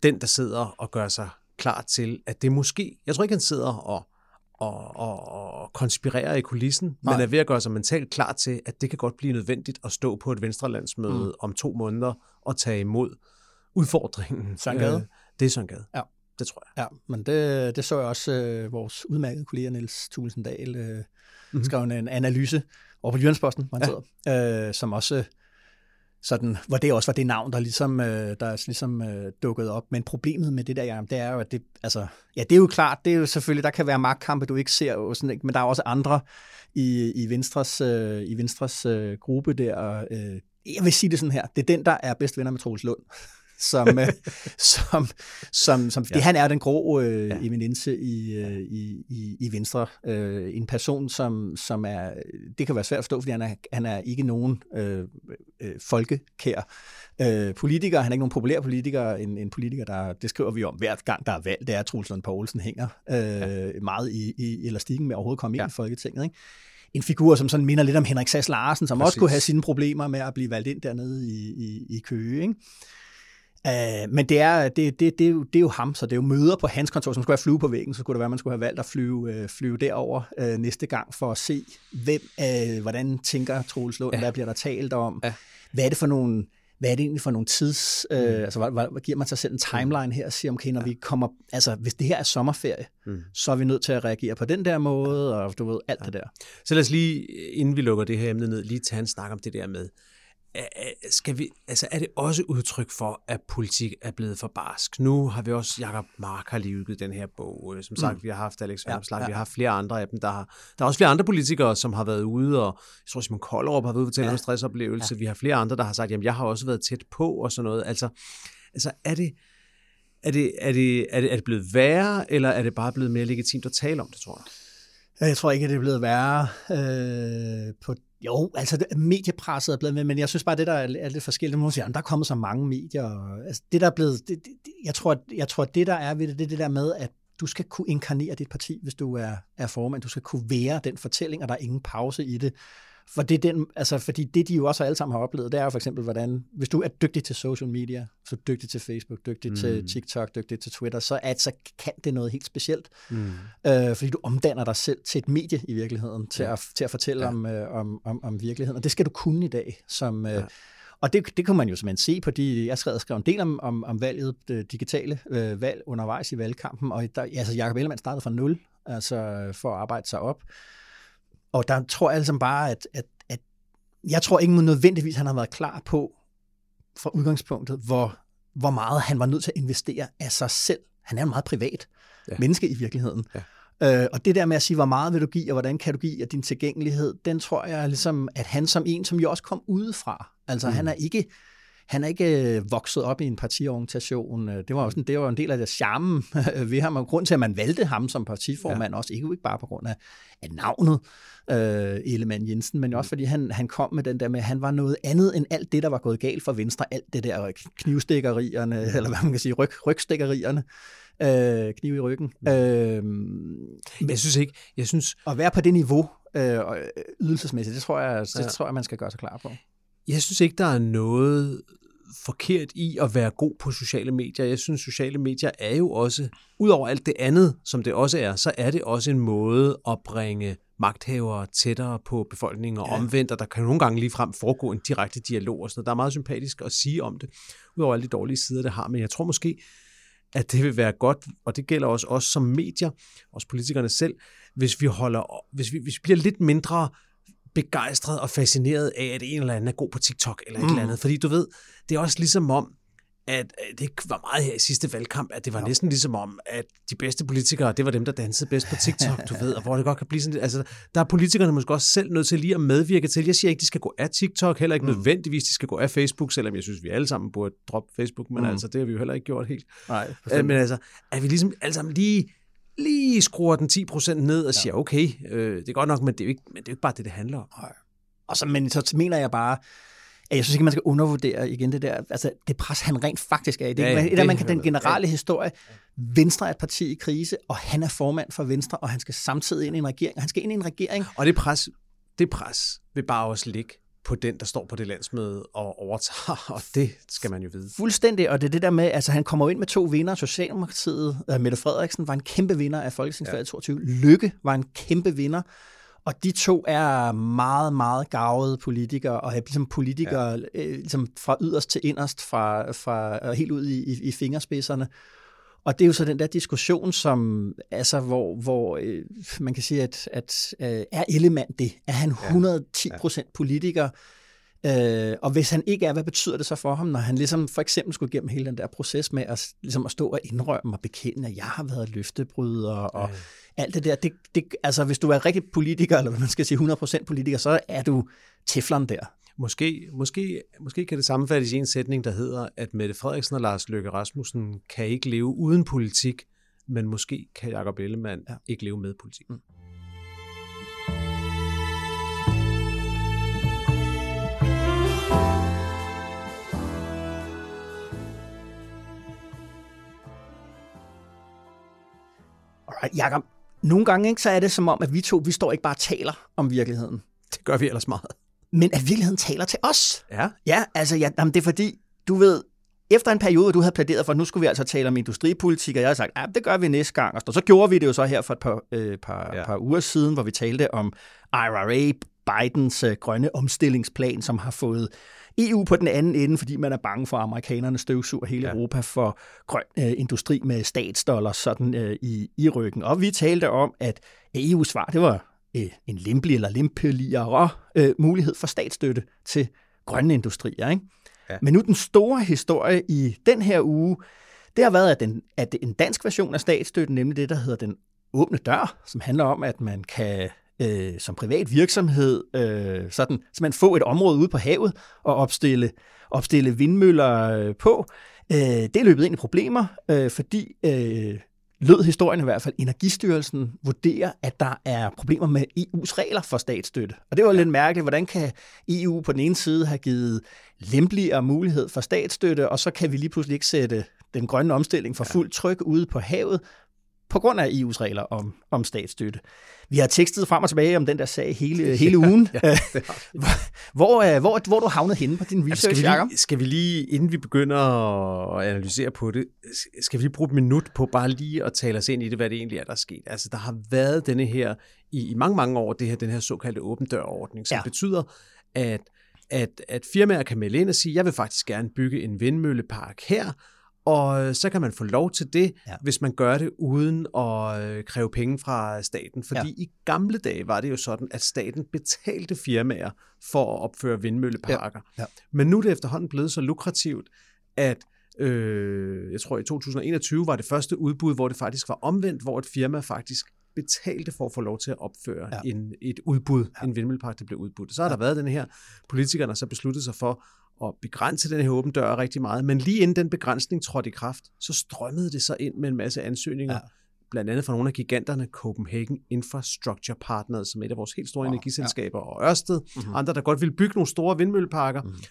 den, der sidder og gør sig klar til, at det måske, jeg tror ikke, han sidder og, og, og, og konspirerer i kulissen, Nej. men er ved at gøre sig mentalt klar til, at det kan godt blive nødvendigt at stå på et venstrelandsmøde mm. om to måneder og tage imod udfordringen. Søren Gade? Øh, det er Søren Gade. Ja. Det tror jeg. Ja, men det, det så jeg også øh, vores udmærkede kollega Niels Tulsendal øh, mm-hmm. skrev en analyse over på Jyllandsposten, hvor han ja. sidder, øh, som også sådan, hvor det også var det navn, der ligesom, øh, der ligesom øh, dukkede op. Men problemet med det der, ja, det er jo, at det, altså, ja, det er jo klart, det er jo selvfølgelig, der kan være magtkampe, du ikke ser, og sådan, men der er også andre i, i Venstres, øh, i Venstres øh, gruppe der. Øh, jeg vil sige det sådan her, det er den, der er bedst venner med Troels Lund som, øh, som, som, som ja. det, han er den grå øh, ja. eminence i, øh, i, i, i Venstre. Øh, en person, som, som er, det kan være svært at forstå, fordi han er, han er ikke nogen øh, øh, folkekær øh, politiker. Han er ikke nogen populær politiker. En, en politiker, der, det skriver vi om hver gang, der er valg, det er, at Truls Lund Poulsen hænger øh, ja. meget i, i elastikken med at overhovedet komme ja. ind i Folketinget. Ikke? en figur, som sådan minder lidt om Henrik Sass Larsen, som Præcis. også kunne have sine problemer med at blive valgt ind dernede i, i, i Køge. Ikke? Uh, men det er, det, det, det, er jo, det er jo ham, så det er jo møder på hans kontor, som skulle have flyve på væggen, så skulle det være, at man skulle have valgt at flyve, uh, flyve derover uh, næste gang for at se, hvem, uh, hvordan tænker Troels Lund, ja. hvad bliver der talt om, ja. hvad er det for nogle hvad er det egentlig for nogle tids, mm. øh, altså hvad, hvad, hvad giver man sig selv en timeline her og siger, okay, når ja. vi kommer, altså hvis det her er sommerferie, mm. så er vi nødt til at reagere på den der måde, og du ved, alt ja. det der. Så lad os lige, inden vi lukker det her emne ned, lige tage en snak om det der med, skal vi, altså er det også udtryk for, at politik er blevet for barsk? Nu har vi også, Jacob Mark har lige udgivet den her bog. Som sagt, mm. vi har haft Alex Vanopslagh, ja, ja. vi har haft flere andre af dem. Der, har, der er også flere andre politikere, som har været ude, og jeg tror, Simon Kollerup har været ude og fortælle ja. om stressoplevelse. Ja. Vi har flere andre, der har sagt, jamen jeg har også været tæt på, og sådan noget. Altså, altså er det, er det, er det, er det, er det blevet værre, eller er det bare blevet mere legitimt at tale om det, tror jeg? Jeg tror ikke, at det er blevet værre øh, på jo, altså mediepresset er blevet med, men jeg synes bare, det der er, lidt forskelligt. Man siger, der er kommet så mange medier. Altså, det der er blevet, det, det, jeg, tror, jeg tror, det der er ved det, det er det der med, at du skal kunne inkarnere dit parti, hvis du er, er formand. Du skal kunne være den fortælling, og der er ingen pause i det. For det den, altså, fordi det, de jo også alle sammen har oplevet, det er jo for eksempel, hvordan, hvis du er dygtig til social media, så dygtig til Facebook, dygtig mm. til TikTok, dygtig til Twitter, så, at, så kan det noget helt specielt. Mm. Øh, fordi du omdanner dig selv til et medie i virkeligheden, til, ja. at, til at fortælle ja. om, øh, om, om, om virkeligheden. Og det skal du kunne i dag. Som, øh, ja. Og det, det kunne man jo simpelthen se på de, jeg skrev, skrev en del om, om, om valget, det digitale øh, valg undervejs i valgkampen, og der, altså Jacob Ellemann startede fra nul, altså for at arbejde sig op. Og der tror jeg altså bare, at, at jeg tror ikke nødvendigvis, han har været klar på fra udgangspunktet, hvor, hvor meget han var nødt til at investere af sig selv. Han er en meget privat ja. menneske i virkeligheden. Ja. Øh, og det der med at sige, hvor meget vil du give, og hvordan kan du give af din tilgængelighed, den tror jeg ligesom, at han som en, som jo også kom udefra, altså mm. han er ikke han er ikke øh, vokset op i en partiorganisation. Øh, det var jo sådan, det var en del af det charme ved ham, og grund til, at man valgte ham som partiformand ja. også, ikke, ikke bare på grund af, af navnet øh, Ellemann Jensen, men også fordi han, han kom med den der med, at han var noget andet end alt det, der var gået galt for Venstre, alt det der knivstikkerierne, eller hvad man kan sige, ryg, rygstikkerierne øh, kniv i ryggen. Mm. Øh, men jeg synes ikke, jeg synes... At være på det niveau øh, ydelsesmæssigt, det tror, jeg, det ja. tror jeg, man skal gøre sig klar på. Jeg synes ikke, der er noget forkert i at være god på sociale medier. Jeg synes, sociale medier er jo også, udover alt det andet, som det også er, så er det også en måde at bringe magthavere tættere på befolkningen og ja. omvendt, og der kan nogle gange lige frem foregå en direkte dialog og sådan noget. Der er meget sympatisk at sige om det, udover alle de dårlige sider, det har, men jeg tror måske, at det vil være godt, og det gælder også os som medier, også politikerne selv, hvis vi holder, hvis vi, hvis vi bliver lidt mindre begejstret og fascineret af, at en eller anden er god på TikTok eller et mm. eller andet. Fordi du ved, det er også ligesom om, at det var meget her i sidste valgkamp, at det var ja. næsten ligesom om, at de bedste politikere, det var dem, der dansede bedst på TikTok, du ved, og hvor det godt kan blive sådan lidt, altså, der er politikerne måske også selv nødt til lige at medvirke til, jeg siger ikke, de skal gå af TikTok, heller ikke mm. nødvendigvis, de skal gå af Facebook, selvom jeg synes, vi alle sammen burde droppe Facebook, men mm. altså, det har vi jo heller ikke gjort helt. Nej, øh, men altså, at vi ligesom alle sammen lige lige skruer den 10% ned og siger, okay, øh, det er godt nok, men det er jo ikke, men det er jo ikke bare det, det handler om. Nej. Og så, men så mener jeg bare, at jeg synes ikke, man skal undervurdere igen det der, altså det pres, han rent faktisk er i. Det, ja, det, det man kan den generelle ja. historie. Venstre er et parti i krise, og han er formand for Venstre, og han skal samtidig ind i en regering, og han skal ind i en regering. Og det pres, det pres vil bare også ligge på den, der står på det landsmøde og overtager, og det skal man jo vide. Fuldstændig, og det er det der med, altså han kommer ind med to vinder, Socialdemokratiet, uh, Mette Frederiksen var en kæmpe vinder af Folketingsvalget ja. 22, Lykke var en kæmpe vinder, og de to er meget, meget gavede politikere, og er ligesom politikere ja. øh, ligesom fra yderst til inderst, fra, fra helt ud i, i, i fingerspidserne. Og det er jo så den der diskussion, som altså, hvor, hvor øh, man kan sige, at, at øh, er Ellemann det? Er han 110 procent politiker? Øh, og hvis han ikke er, hvad betyder det så for ham, når han ligesom for eksempel skulle igennem hele den der proces med at, ligesom at stå og indrømme og bekende, at jeg har været løftebryder og ja. alt det der. Det, det, altså hvis du er rigtig politiker, eller hvad man skal sige 100% politiker, så er du teflon der. Måske, måske, måske kan det sammenfattes i en sætning, der hedder, at Mette Frederiksen og Lars Løkke Rasmussen kan ikke leve uden politik, men måske kan Jacob Ellemann ja. ikke leve med politik. Mm. Alright, Jacob. Nogle gange ikke, så er det som om, at vi to, vi står ikke bare og taler om virkeligheden. Det gør vi ellers meget men at virkeligheden taler til os. Ja. Ja, altså ja, jamen, det er fordi, du ved, efter en periode, du havde pladeret for, at nu skulle vi altså tale om industripolitik, og jeg har sagt, ja, det gør vi næste gang. Og så gjorde vi det jo så her for et par, øh, par, ja. par uger siden, hvor vi talte om IRA, Bidens øh, grønne omstillingsplan, som har fået EU på den anden ende, fordi man er bange for, at amerikanerne støvsuger hele ja. Europa for grøn øh, industri med statsdollar sådan øh, i, i ryggen. Og vi talte om, at EU's svar, det var øh, en lempelig eller lempeligere øh, mulighed for statsstøtte til grønne industrier. Ikke? Ja. Men nu den store historie i den her uge, det har været, at, den, at en dansk version af statsstøtten, nemlig det, der hedder den åbne dør, som handler om, at man kan øh, som privat virksomhed øh, sådan, så man få et område ude på havet og opstille, opstille vindmøller øh, på. Øh, det er løbet ind i problemer, øh, fordi øh, lød historien i hvert fald, Energistyrelsen vurderer, at der er problemer med EU's regler for statsstøtte. Og det var ja. lidt mærkeligt, hvordan kan EU på den ene side have givet lempeligere mulighed for statsstøtte, og så kan vi lige pludselig ikke sætte den grønne omstilling for fuld tryk ude på havet, på grund af EU's regler om, om statsstøtte. Vi har tekstet frem og tilbage om den der sag hele, hele ugen. ja, hvor, hvor, hvor, hvor du havnet henne på din research, skal vi, lige, skal vi lige, inden vi begynder at analysere på det, skal vi lige bruge et minut på bare lige at tale os ind i det, hvad det egentlig er, der er sket. Altså, der har været denne her, i, i mange, mange år, det her, den her såkaldte åben dør-ordning, som ja. betyder, at, at, at firmaer kan melde ind og sige, jeg vil faktisk gerne bygge en vindmøllepark her, og øh, så kan man få lov til det, ja. hvis man gør det uden at øh, kræve penge fra staten. Fordi ja. i gamle dage var det jo sådan, at staten betalte firmaer for at opføre vindmølleparker. Ja. Ja. Men nu er det efterhånden blevet så lukrativt, at øh, jeg tror i 2021 var det første udbud, hvor det faktisk var omvendt, hvor et firma faktisk betalte for at få lov til at opføre ja. en, et udbud, ja. en vindmøllepark, der blev udbudt. Så har ja. der været den her, politikerne så besluttet sig for at begrænse den her åben dør rigtig meget, men lige inden den begrænsning trådte i kraft, så strømmede det så ind med en masse ansøgninger, ja. blandt andet fra nogle af giganterne, Copenhagen Infrastructure Partners, som er et af vores helt store oh, energiselskaber, ja. og Ørsted, mm-hmm. andre, der godt vil bygge nogle store vindmølleparker. Mm-hmm.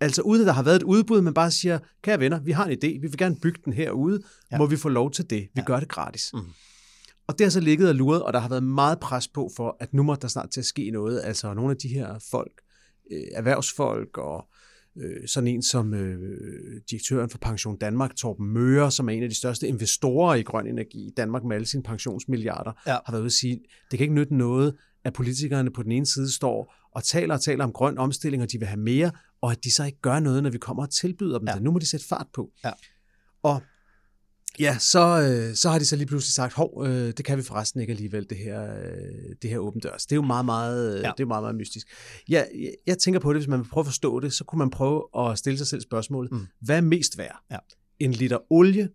Altså uden at der har været et udbud, man bare siger, kære venner, vi har en idé, vi vil gerne bygge den herude, ja. må vi få lov til det, vi ja. gør det gratis. Mm-hmm. Og det har så ligget og luret, og der har været meget pres på for, at nu må der snart til at ske noget. Altså nogle af de her folk, øh, erhvervsfolk og øh, sådan en som øh, direktøren for Pension Danmark, Torben Møre, som er en af de største investorer i grøn energi i Danmark med alle sine pensionsmilliarder, Ja. har været ude at sige, det kan ikke nytte noget, at politikerne på den ene side står og taler og taler om grøn omstilling, og de vil have mere, og at de så ikke gør noget, når vi kommer og tilbyder dem Ja. det. Nu må de sætte fart på. Ja. Og ja, så, øh, så har de så lige pludselig sagt, hov, øh, det kan vi forresten ikke alligevel, det her, øh, det her åben dørs. Det er jo meget, meget, ja. Ja. det er jo meget, meget mystisk. Ja, jeg, jeg tænker på det, hvis man vil prøve at forstå det, så kunne man prøve at stille sig selv spørgsmålet, Mm. mm. hvad er mest værd? Ja. En liter olie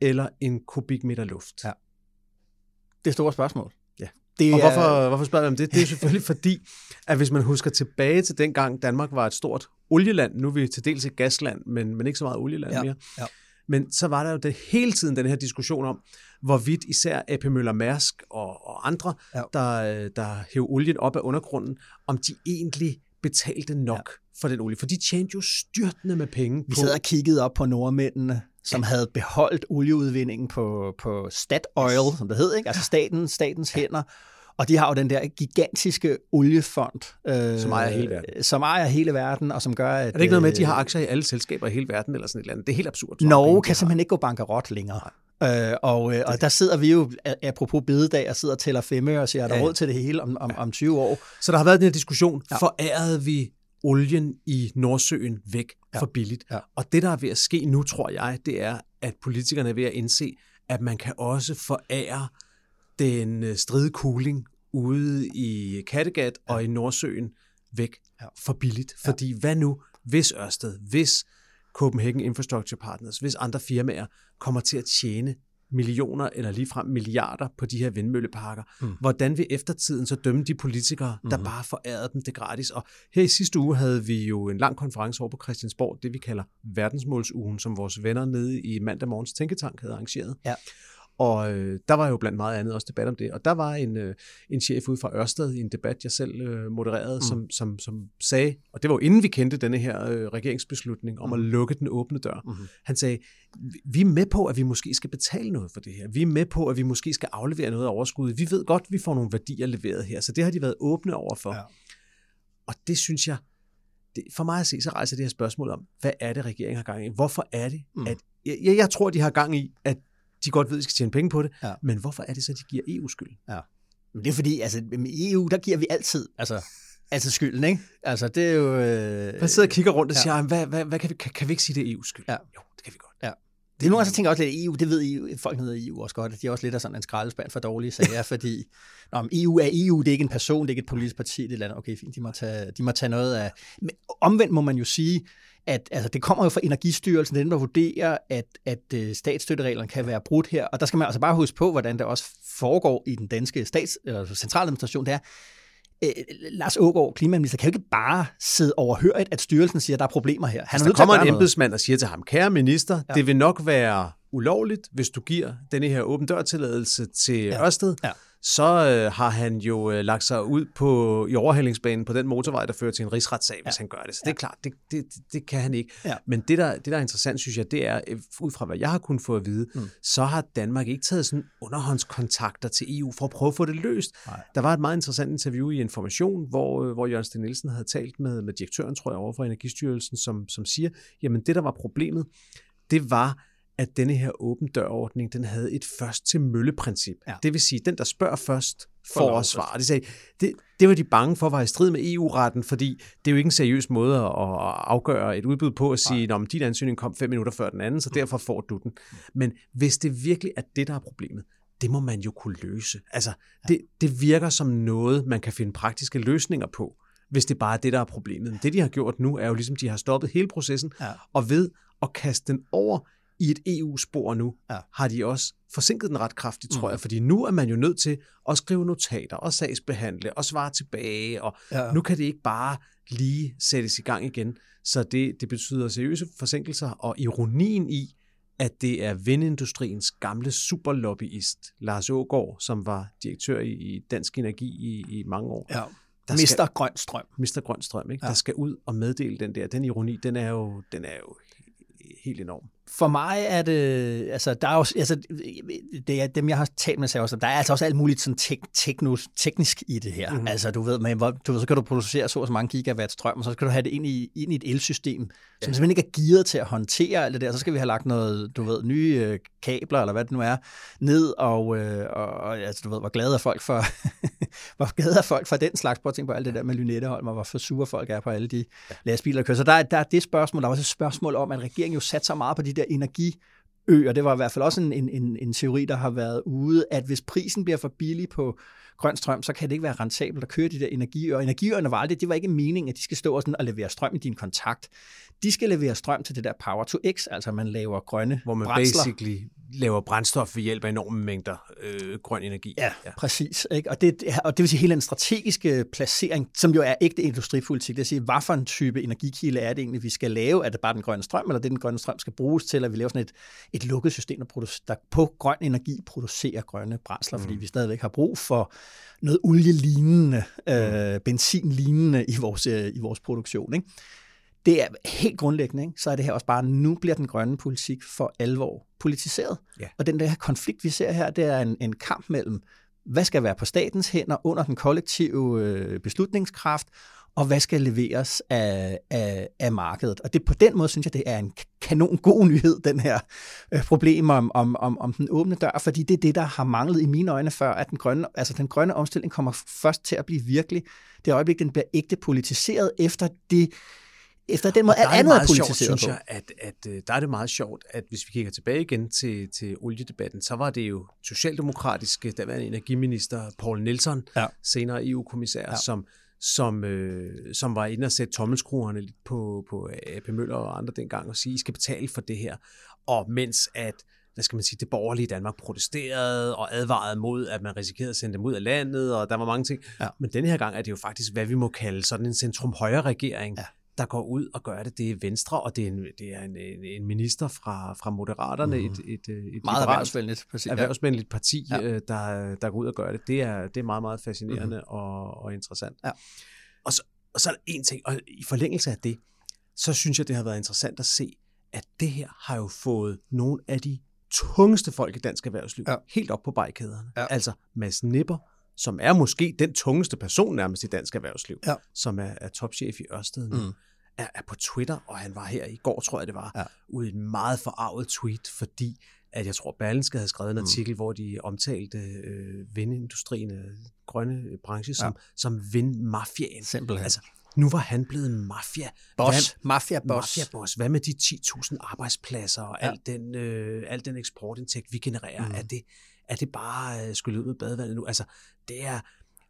eller en kubikmeter luft? Ja. Det er store spørgsmål. Ja. Det Og er, hvorfor, hvorfor spørger jeg om det? Det er selvfølgelig fordi, at hvis man husker tilbage til dengang Danmark var et stort olieland, nu er vi til dels et gasland, men, men ikke så meget olieland Ja, mere. ja. Men så var der jo det hele tiden den her diskussion om, hvorvidt især AP Møller Mærsk og, og andre, Ja. ja. der, der hæv olien op af undergrunden, om de egentlig betalte nok ja. for den olie. For de tjente jo styrtende med penge Vi på... sad og kiggede op på nordmændene, som havde beholdt olieudvindingen på, på Statoil, som det hed, ikke? altså staten, statens hænder. Og de har jo den der gigantiske oliefond, øh, Som ejer hele verden. Som ejer hele verden, og som gør, at... Er det ikke noget med, at de øh, har aktier i alle selskaber i hele verden, eller sådan et eller andet? Det er helt absurd. Norge kan simpelthen ikke gå bankerot længere. Øh, og, øh, og der sidder vi jo, apropos bededag, og sidder og tæller femme og siger, er der Ja, råd til det hele om, om, om 20 år? Så der har været den her diskussion, Ja. forærede vi olien i Nordsøen væk ja. for billigt? Ja. Og det, der er ved at ske nu, tror jeg, det er, at politikerne er ved at indse, at man kan også forære den øh, stride cooling ude i Kattegat ja. og i Nordsøen væk Ja. ja. for billigt. Fordi hvad nu, hvis Ørsted, hvis Copenhagen Infrastructure Partners, hvis andre firmaer kommer til at tjene millioner eller ligefrem milliarder på de her vindmølleparker. Mm. Hvordan vil eftertiden så dømme de politikere, der mm. bare forærede dem det gratis? Og her i sidste uge havde vi jo en lang konference over på Christiansborg, det vi kalder verdensmålsugen, som vores venner nede i mandag morgens tænketank havde arrangeret. Ja. Og øh, der var jo blandt meget andet også debat om det. Og der var en, øh, en chef ude fra Ørsted i en debat, jeg selv øh, modererede, mm. som, som, som sagde, og det var jo inden vi kendte denne her øh, regeringsbeslutning om mm. at lukke den åbne dør. Mm. Han sagde, "Vi- er med på, at vi måske skal betale noget for det her. Vi er med på, at vi måske skal aflevere noget af overskuddet. Vi ved godt, at vi får nogle værdier leveret her. Så det har de været åbne over for. Ja. Og det synes jeg, det, for mig at se, så rejser det her spørgsmål om, hvad er det, regeringen har gang i? Hvorfor er det, Mm. at... Jeg jeg tror, de har gang i, at de godt ved, at de skal tjene penge på det, Ja. men hvorfor er det så, de giver EU skyld? Men det er fordi, altså i EU, der giver vi altid, altså, altid skylden, ikke? Altså, det er jo... Øh, Man sidder og kigger rundt og Ja. siger, ja. hvad, hvad, hvad kan, vi, kan, kan vi ikke sige, det er EU's skyld? Ja. Jo, det kan vi godt. Ja. Det er nogle gange, så tænker jeg også lidt, at EU, det ved EU, folk nede i EU også godt, at de er også lidt af sådan en skraldespand for dårlige sager, fordi når EU er EU, det er ikke en person, det er ikke et politisk parti, det er et eller andet. Okay, fint, de må, tage, de må tage noget af... Men omvendt må man jo sige, at altså, det kommer jo fra Energistyrelsen, er den, der vurderer, at, at øh, statsstøttereglerne kan være brudt her, og der skal man altså bare huske på, hvordan det også foregår i den danske stats, eller centraladministration, det er, øh, Lars Ågaard, klimaminister, kan jo ikke bare sidde overhørigt, at styrelsen siger, at der er problemer her. Han er der kommer en noget. embedsmand og siger til ham, kære minister, Ja. det vil nok være ulovligt, hvis du giver denne her åben dør-tilladelse til ja. Ørsted. Ja. Så øh, har han jo øh, lagt sig ud på i overhalingsbanen på den motorvej, der fører til en rigsretssag, hvis han gør det. Så det er klart, det, det, det, kan han ikke. Ja. Men det der, det, der er interessant, synes jeg, det er, øh, ud fra hvad jeg har kunnet få at vide, mm. så har Danmark ikke taget sådan underhåndskontakter til EU for at prøve at få det løst. Nej. Der var et meget interessant interview i Information, hvor, øh, hvor Jørgen Sten Nielsen havde talt med, med direktøren, tror jeg, over for Energistyrelsen, som, som siger, jamen det, der var problemet, det var, at denne her åben dørordning, den havde et først til mølle-princip. Ja. Det vil sige, den der spørger først, Får at svare. De sagde, det, det var de bange for, var i strid med EU-retten, fordi det er jo ikke en seriøs måde at afgøre et udbud på at sige, at din ansøgning kom fem minutter før den anden, så derfor får du den. Men hvis det virkelig er det, der er problemet, det må man jo kunne løse. Altså, det, det virker som noget, man kan finde praktiske løsninger på, hvis det bare er det, der er problemet. Men det, de har gjort nu, er jo ligesom, de har stoppet hele processen, Ja. og ved at kaste den over i et EU-spor nu, Ja. har de også forsinket den ret kraftigt, tror jeg, fordi nu er man jo nødt til at skrive notater og sagsbehandle og svare tilbage, og Ja. nu kan det ikke bare lige sættes i gang igen. Så det, det betyder seriøse forsinkelser, og ironien i, at det er vindindustriens gamle superlobbyist, Lars Ågaard, som var direktør i, i Dansk Energi i, i mange år, Ja. Der Mister skal- grøn strøm. Mr. Grøn Strøm, ikke? Ja. der skal ud og meddele den der. Den ironi, den er jo, den er jo helt enorm. For mig er det, altså der er også, altså det er dem, jeg har talt med, sig også, der er altså også alt muligt sådan tek, teknos, teknisk i det her. Mm. Altså du ved, man, du ved, så kan du producere så og så mange gigawatt strøm, og så skal du have det ind i, ind i et elsystem, ja. som simpelthen ikke er gearet til at håndtere alt det der. Så skal vi have lagt noget, du ved, nye øh, kabler, eller hvad det nu er, ned, og, øh, og altså du ved, hvor glade er folk for, hvor glade er folk for den slags, prøv at tænke på alt det der med Lynetteholm, og hvor for sure folk er på alle de ja. lastbiler, der kører. Så der, der er det spørgsmål, der er også et spørgsmål om, at regeringen jo satte så meget på de der energi og det var i hvert fald også en, en, en teori, der har været ude, at hvis prisen bliver for billig på grøn strøm, så kan det ikke være rentabelt at køre de der energiøer. Energiøerne var aldrig, det var ikke meningen, at de skal stå og, sådan og levere strøm i din kontakt. De skal levere strøm til det der power to x, altså man laver grønne Hvor man brændsler. basically laver brændstof ved hjælp af enorme mængder øh, grøn energi. Ja, ja. præcis. Ikke? Og, det, og det vil sige hele den strategiske placering, som jo er ægte industripolitik, det vil sige, hvad for en type energikilde er det egentlig, vi skal lave? Er det bare den grønne strøm, eller det den grønne strøm skal bruges til, at vi laver sådan et, et lukket system, der, producerer, der på grøn energi producerer grønne brændsler, mm. fordi vi stadigvæk har brug for noget olielignende, øh, benzinlignende i vores, øh, i vores produktion. Ikke? det er helt grundlæggende, ikke? så er det her også bare, nu bliver den grønne politik for alvor politiseret. Ja. Og den der konflikt, vi ser her, det er en, en kamp mellem, hvad skal være på statens hænder under den kollektive øh, beslutningskraft, og hvad skal leveres af, af, af markedet. Og det på den måde synes jeg, det er en kanon god nyhed, den her øh, problem om, om, om, om den åbne dør, fordi det er det, der har manglet i mine øjne før, at den grønne, altså den grønne omstilling kommer først til at blive virkelig. Det øjeblik, den bliver ægte politiseret efter det efter den måde, alt andet er politiseret sjovt, synes jeg, at, at, at der er det meget sjovt, at hvis vi kigger tilbage igen til, til oliedebatten, så var det jo socialdemokratiske, daværende energiminister Paul Nielsen, ja. senere EU-kommissær, ja. som, som, øh, som var inde og sætte tommelskruerne lidt på, på AP Møller og andre dengang og sige, I skal betale for det her. Og mens at hvad skal man sige, det borgerlige Danmark protesterede og advarede mod, at man risikerede at sende dem ud af landet, og der var mange ting. Ja. Men denne her gang er det jo faktisk, hvad vi må kalde sådan en centrum-højre regering, ja der går ud og gør det. Det er Venstre, og det er en, det er en, en minister fra, fra Moderaterne, mm. et, et, et meget erhvervsvenligt parti, erhvervsvenligt parti ja. Øh, der, der går ud og gør det. Det er, det er meget, meget fascinerende mm. og, og interessant. Ja. Og, så, og så er der en ting, og i forlængelse af det, så synes jeg, det har været interessant at se, at det her har jo fået nogle af de tungeste folk i dansk erhvervsliv ja. helt op på bajkæderne. Ja. Altså Mads Nipper, som er måske den tungeste person nærmest i dansk erhvervsliv, ja. som er, er topchef i Ørsted nu, mm. er, er på Twitter, og han var her i går, tror jeg det var, ja. ude i en meget forarvet tweet, fordi at jeg tror, Berlinske havde skrevet en mm. artikel, mm. hvor de omtalte øh, vindindustrien, øh, grønne branche, som, ja. som vindmafiaen. Simpelthen. Altså, nu var han blevet mafia. Boss. Mafia-boss. Mafia-boss. Hvad med de 10.000 arbejdspladser og ja. al, den, øh, al den eksportindtægt, vi genererer? Mm. Er, det, er det bare øh, skulle ud med badevandet nu? Altså, det er,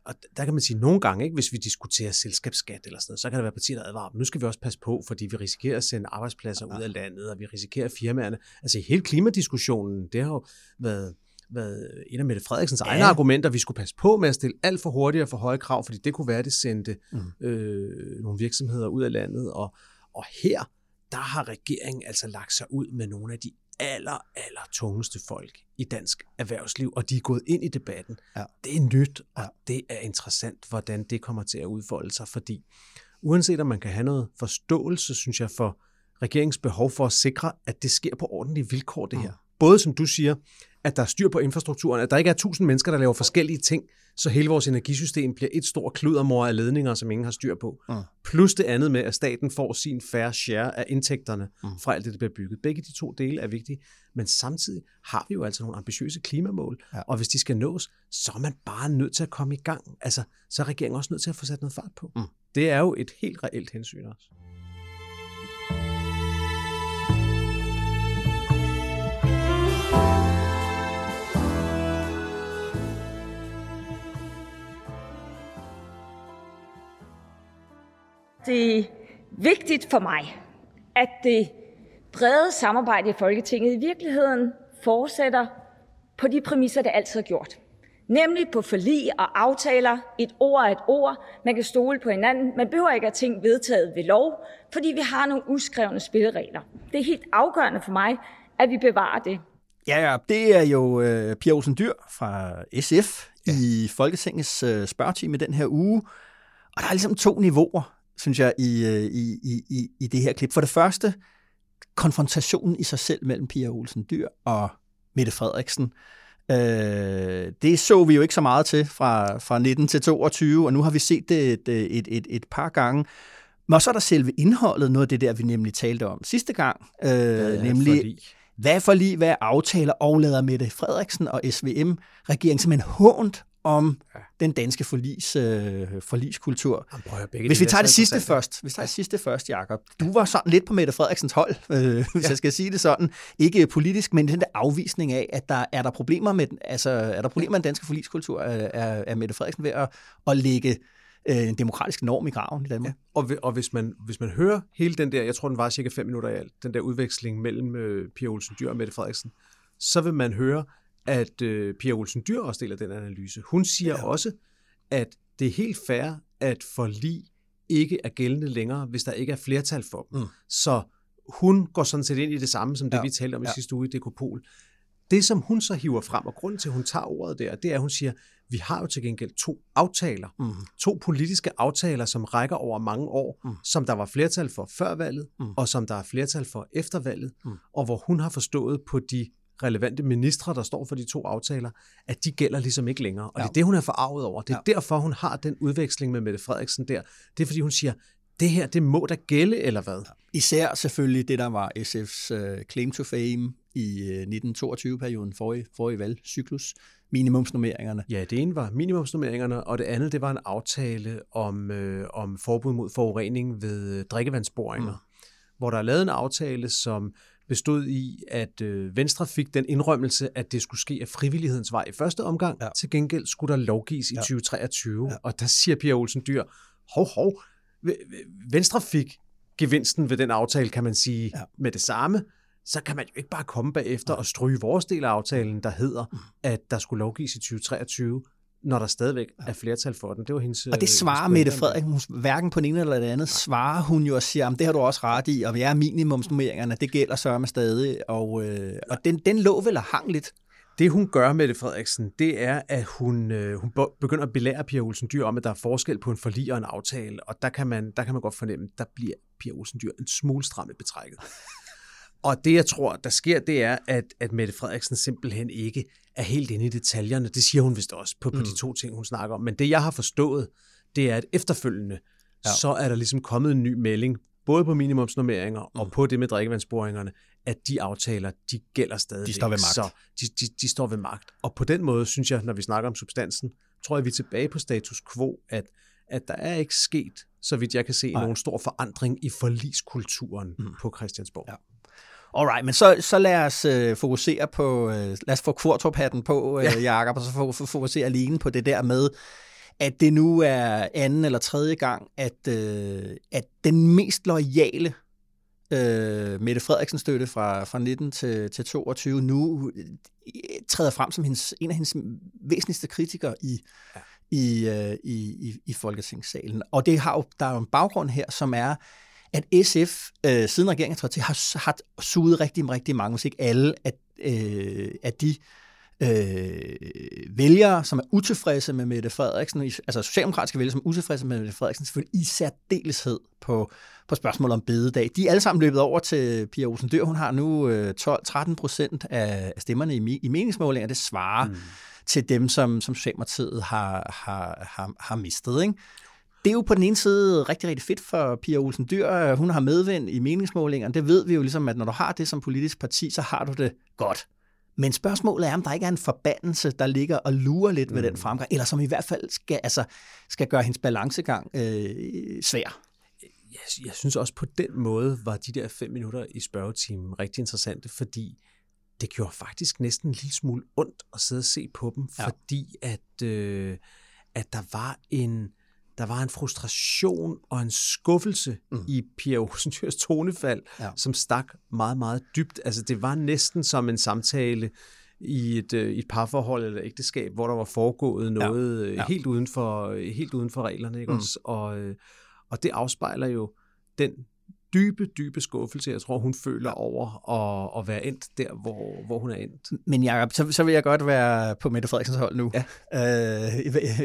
og der kan man sige, nogle gange, ikke, hvis vi diskuterer selskabsskat eller sådan noget, så kan der være partier, der advarer, nu skal vi også passe på, fordi vi risikerer at sende arbejdspladser ud af landet, og vi risikerer firmaerne. Altså hele klimadiskussionen, det har jo været, været en af Mette Frederiksens ja. egne argumenter, vi skulle passe på med at stille alt for hurtigt og for høje krav, fordi det kunne være, at det sendte mm. øh, nogle virksomheder ud af landet. Og, og her, der har regeringen altså lagt sig ud med nogle af de aller, aller tungeste folk i dansk erhvervsliv, og de er gået ind i debatten. Ja. Det er nyt, og ja. det er interessant, hvordan det kommer til at udfolde sig, fordi uanset om man kan have noget forståelse, synes jeg, for regeringens behov for at sikre, at det sker på ordentlige vilkår, det her. Mm. Både som du siger, at der er styr på infrastrukturen, at der ikke er tusind mennesker, der laver forskellige ting, så hele vores energisystem bliver et stort kludermor af ledninger, som ingen har styr på. Mm. Plus det andet med, at staten får sin fair share af indtægterne mm. fra alt det, der bliver bygget. Begge de to dele er vigtige, men samtidig har vi jo altså nogle ambitiøse klimamål, ja. og hvis de skal nås, så er man bare nødt til at komme i gang. Altså, så er regeringen også nødt til at få sat noget fart på. Mm. Det er jo et helt reelt hensyn også. Det er vigtigt for mig, at det brede samarbejde i Folketinget i virkeligheden fortsætter på de præmisser, det altid har gjort. Nemlig på forlig og aftaler, et ord er et ord, man kan stole på hinanden, man behøver ikke at ting vedtaget ved lov, fordi vi har nogle uskrevne spilleregler. Det er helt afgørende for mig, at vi bevarer det. Ja, ja, det er jo uh, Pia Olsen Dyr fra SF ja. i Folketingets uh, spørgetime den her uge. Og der er ligesom to niveauer synes jeg, i, øh, i, i, i det her klip. For det første, konfrontationen i sig selv mellem Pia Olsen Dyr og Mette Frederiksen. Øh, det så vi jo ikke så meget til fra, fra 19 til 22, og nu har vi set det et, et, et, et par gange. Men så er der selve indholdet, noget af det der, vi nemlig talte om sidste gang, øh, nemlig forlig? hvad er forlig, hvad er aftaler, overlader Mette Frederiksen og SVM-regeringen simpelthen hånt om ja. den danske forlis, øh, forliskultur. Jamen, prøv Hvis vi tager er det sidste først, hvis vi tager det sidste først, Jacob. Du var sådan lidt på Mette Frederiksens hold, øh, hvis jeg skal sige det sådan. Ikke politisk, men den der afvisning af, at der er der problemer med, den, altså, er der problemer med den danske forliskultur, er, er, er Mette Frederiksen ved at, at lægge øh, en demokratisk norm i graven i Danmark. Ja. Og, og hvis, man, hvis man hører hele den der, jeg tror den var cirka fem minutter i alt, den der udveksling mellem øh, Pia Olsen Dyr og Mette Frederiksen, så vil man høre, at øh, Pia Olsen Dyr også deler den analyse. Hun siger ja. også, at det er helt fair, at forlig ikke er gældende længere, hvis der ikke er flertal for dem. Mm. Så hun går sådan set ind i det samme, som det Ja. vi talte om i Ja. sidste uge i Dekopol. Det, som hun så hiver frem, og grunden til, at hun tager ordet der, det er, at hun siger, vi har jo til gengæld to aftaler. Mm. To politiske aftaler, som rækker over mange år, mm. som der var flertal for før valget, mm. og som der er flertal for efter valget, mm. og hvor hun har forstået på de relevante ministre, der står for de to aftaler, at de gælder ligesom ikke længere. Og ja. det er det, hun er forarvet over. Det er ja. derfor, hun har den udveksling med Mette Frederiksen der. Det er, fordi hun siger, det her, det må da gælde, eller hvad? Især selvfølgelig det, der var SF's uh, claim to fame i uh, 1922-perioden, forrige, forrige valgcyklus, minimumsnummeringerne. Ja, det ene var minimumsnormeringerne, og det andet, det var en aftale om, øh, om forbud mod forurening ved øh, drikkevandsboringer, mm. hvor der er lavet en aftale, som bestod i, at øh, Venstre fik den indrømmelse, at det skulle ske af frivillighedens vej i første omgang. Ja. Til gengæld skulle der lovgives i Ja. 2023, Ja. og der siger Pia Olsen Dyr, hov, hov, Venstre fik gevinsten ved den aftale, kan man sige, Ja. ja. med det samme, så kan man jo ikke bare komme bagefter og stryge vores del af aftalen, der hedder, Mm. at der skulle lovgives i 2023, når der stadigvæk er flertal for den. Det var hendes Og det øh, svarer Mette. Frederiksen, hun, hverken på den ene eller den andet, svarer hun jo og siger, at det har du også ret i, og ja, minimumsnummeringerne, det gælder sørme stadig, og, øh, og den, den lå vel og hang lidt. Det hun gør, Mette Frederiksen, det er, at hun, øh, hun be- begynder at belære Pia Olsen Dyr om, at der er forskel på en forlig og en aftale, og der kan man, der kan man godt fornemme, der bliver Pia Olsen Dyr en smule stram i betrækket. Og det, jeg tror, der sker, det er, at, at Mette Frederiksen simpelthen ikke er helt inde i detaljerne. Det siger hun vist også på, på mm. de to ting, hun snakker om. Men det, jeg har forstået, det er, at efterfølgende, ja. så er der ligesom kommet en ny melding, både på minimumsnormeringer mm. og på det med drikkevandsboringerne, at de aftaler, de gælder stadig. De står ved magt. Så de, de, de står ved magt. Og på den måde, synes jeg, når vi snakker om substansen, tror jeg, vi er tilbage på status quo, at, at der er ikke sket, så vidt jeg kan se, Nej. nogen stor forandring i forliskulturen mm. på Christiansborg. Ja. Alright, men så, så lad os øh, fokusere på, øh, lad os få kvartrup-hatten på, øh, Ja. Jacob, og så få, få, fokusere alene på det der med, at det nu er anden eller tredje gang, at, øh, at den mest loyale øh, Mette Frederiksen støtte fra, fra 19 til, til 22 nu øh, træder frem som hendes, en af hendes væsentligste kritikere i, ja. i, øh, i, i, i Folketingssalen. Og det har jo, der er jo en baggrund her, som er, at SF, øh, siden regeringen trådte til, har, har suget rigtig, rigtig mange, hvis ikke alle, at, øh, at de øh, vælgere, som er utilfredse med Mette Frederiksen, altså socialdemokratiske vælgere, som er utilfredse med Mette Frederiksen, selvfølgelig i særdeleshed på, på spørgsmålet om bededag. De er alle sammen løbet over til Pia Olsen Dyr. Hun har nu øh, 12-13 procent af stemmerne i, i meningsmålinger. Det svarer mm. til dem, som, som Socialdemokratiet har, har, har, har mistet. Ikke? Det er jo på den ene side rigtig, rigtig fedt for Pia Olsen Dyr. Hun har medvind i meningsmålingerne. Det ved vi jo ligesom, at når du har det som politisk parti, så har du det godt. Men spørgsmålet er, om der ikke er en forbandelse, der ligger og lurer lidt mm. ved den fremgang, eller som i hvert fald skal, altså, skal gøre hendes balancegang øh, svær. jeg, jeg synes også på den måde var de der fem minutter i spørgetimen rigtig interessante, fordi det gjorde faktisk næsten en lille smule ondt at sidde og se på dem, Ja. ja. fordi at, øh, at der var en der var en frustration og en skuffelse mm. i Pia Olsen Dyrs tonefald, Ja. som stak meget, meget dybt. Altså det var næsten som en samtale i et, øh, et parforhold eller ægteskab, hvor der var foregået noget ja. Ja. helt, uden for, helt uden for reglerne. Ikke? Mm. Også? Og, øh, og det afspejler jo den dybe, dybe skuffelse, jeg tror, hun føler over at, at være endt der, hvor, hvor hun er endt. Men Jacob, så, så vil jeg godt være på Mette Frederiksens hold nu. Ja. Øh,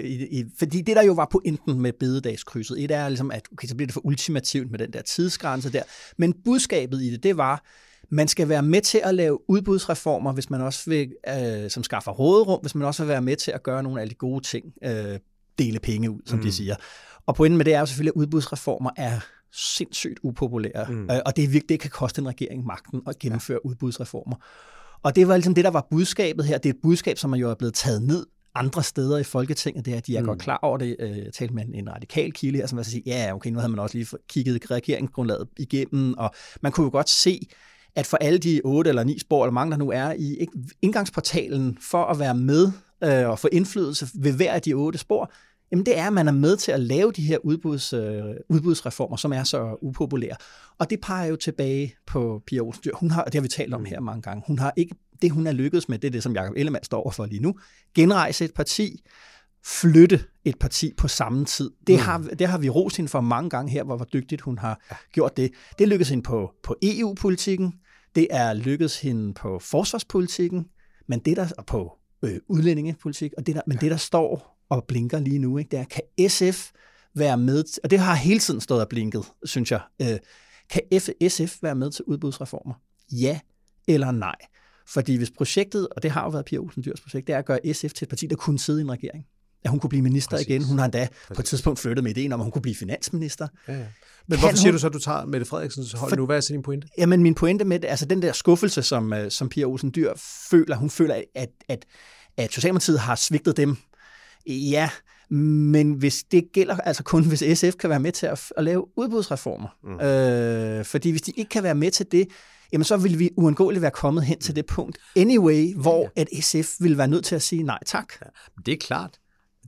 i, i, fordi det, der jo var pointen med bededagskrydset, et er ligesom, at okay, så bliver det for ultimativt med den der tidsgrænse der. Men budskabet i det, det var, man skal være med til at lave udbudsreformer, hvis man også vil, øh, som skaffer råderum, hvis man også vil være med til at gøre nogle af de gode ting, øh, dele penge ud, som mm. de siger. Og pointen med det er jo selvfølgelig, at udbudsreformer er sindssygt upopulære, mm. øh, og det er virkelig, det kan koste en regering magten at gennemføre ja. udbudsreformer. Og det var ligesom det, der var budskabet her. Det er et budskab, som er jo er blevet taget ned andre steder i Folketinget, det er, at de er mm. godt klar over det. Øh, jeg talte med en radikal kilde her, som var sige, ja, okay, nu havde man også lige kigget regeringsgrundlaget igennem, og man kunne jo godt se, at for alle de otte eller ni spor, eller mange der nu er i indgangsportalen for at være med øh, og få indflydelse ved hver af de otte spor, jamen det er, at man er med til at lave de her udbuds, øh, udbudsreformer, som er så upopulære. Og det peger jo tilbage på Pia Olsen Dyr. Hun har, det har vi talt om her mange gange, hun har ikke, det hun er lykkedes med, det er det, som Jacob Ellemann står over for lige nu. Genrejse et parti, flytte et parti på samme tid. Det, mm. har, det har vi rost hende for mange gange her, hvor, hvor dygtigt hun har ja. gjort det. Det lykkedes hende på, på EU-politikken, det er lykkedes hende på forsvarspolitikken, men det der på øh, udlændingepolitik, og det der, men ja. det der står og blinker lige nu, ikke, det er, kan SF være med, og det har hele tiden stået og blinket, synes jeg. Øh, kan F, SF være med til udbudsreformer? Ja eller nej? Fordi hvis projektet, og det har jo været Pia Olsen Dyrs projekt, det er at gøre SF til et parti, der kunne sidde i en regering at hun kunne blive minister Præcis. igen. Hun har endda Præcis. på et tidspunkt flyttet med ideen om, at hun kunne blive finansminister. Ja, ja. Men kan hvorfor siger hun, du så, at du tager Mette Frederiksens hold for, nu? Hvad er så din pointe? Jamen min pointe med det, altså den der skuffelse, som, øh, som Pia Olsen Dyr føler, hun føler, at, at, at Socialdemokratiet har svigtet dem. Ja, men hvis det gælder altså kun, hvis SF kan være med til at, at lave udbudsreformer. Mm. Øh, fordi hvis de ikke kan være med til det, jamen så vil vi uundgåeligt være kommet hen til det punkt anyway, hvor at SF vil være nødt til at sige nej tak. Ja, det er klart.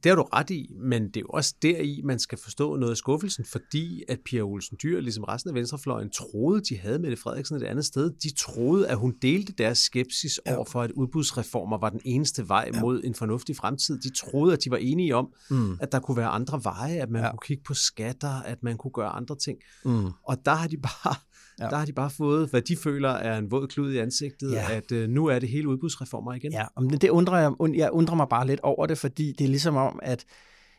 Det har du ret i, men det er jo også deri, man skal forstå noget af skuffelsen, fordi at Pia Olsen Dyr, ligesom resten af Venstrefløjen, troede, de havde Mette Frederiksen et andet sted. De troede, at hun delte deres skepsis ja. over for, at udbudsreformer var den eneste vej ja. mod en fornuftig fremtid. De troede, at de var enige om, mm. at der kunne være andre veje, at man ja. kunne kigge på skatter, at man kunne gøre andre ting. Mm. Og der har de bare Ja. Der har de bare fået, hvad de føler er en våd klud i ansigtet, ja. at øh, nu er det hele udbudsreformer igen. Ja, men det undrer jeg, jeg undrer mig bare lidt over det, fordi det er ligesom om, at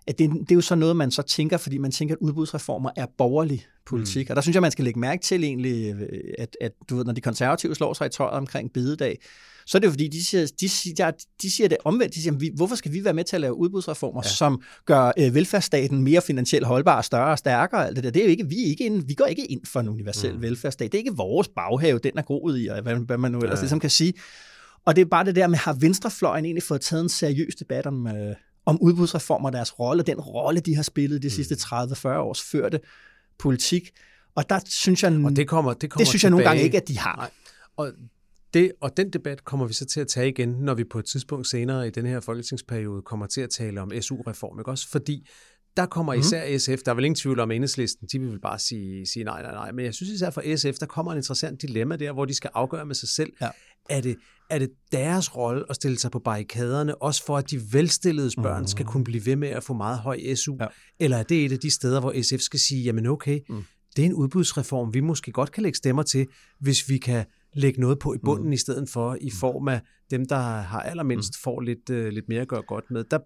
at det, det er jo så noget, man så tænker, fordi man tænker, at udbudsreformer er borgerlig politik. Mm. Og der synes jeg, man skal lægge mærke til egentlig, at, at du ved, når de konservative slår sig i tøjet omkring bededag, så er det jo fordi, de siger, de siger, de siger det omvendt. De siger, vi, hvorfor skal vi være med til at lave udbudsreformer, ja. som gør øh, velfærdsstaten mere finansielt holdbar, større og stærkere? Alt det, der. det er jo ikke, vi, er ikke ind, vi går ikke ind for en universel mm. velfærdsstat. Det er ikke vores baghave, den er groet i, og hvad, hvad man nu ellers ja. ligesom kan sige. Og det er bare det der med, har venstrefløjen egentlig fået taget en seriøs debat om, øh, om udbudsreformer deres rolle, den rolle, de har spillet de mm. sidste 30-40 års førte politik. Og der synes jeg, og det, kommer, det, kommer det synes tilbage. jeg nogle gange ikke, at de har. Nej. Og det, og den debat kommer vi så til at tage igen, når vi på et tidspunkt senere i den her folketingsperiode kommer til at tale om SU-reform, ikke også? Fordi der kommer mhm. især mm. SF, der er vel ingen tvivl om enhedslisten, de vil bare sige, sige nej, nej, nej, men jeg synes især for SF, der kommer en interessant dilemma der, hvor de skal afgøre med sig selv, ja. er, det, er det deres rolle at stille sig på barrikaderne, også for at de velstillede børn mm. skal kunne blive ved med at få meget høj SU, ja. eller er det et af de steder, hvor SF skal sige, jamen okay, mm. det er en udbudsreform, vi måske godt kan lægge stemmer til, hvis vi kan lægge noget på i bunden mm. i stedet for i form af dem, der har allermindst, mm. får lidt, uh, lidt mere at gøre godt med. Der,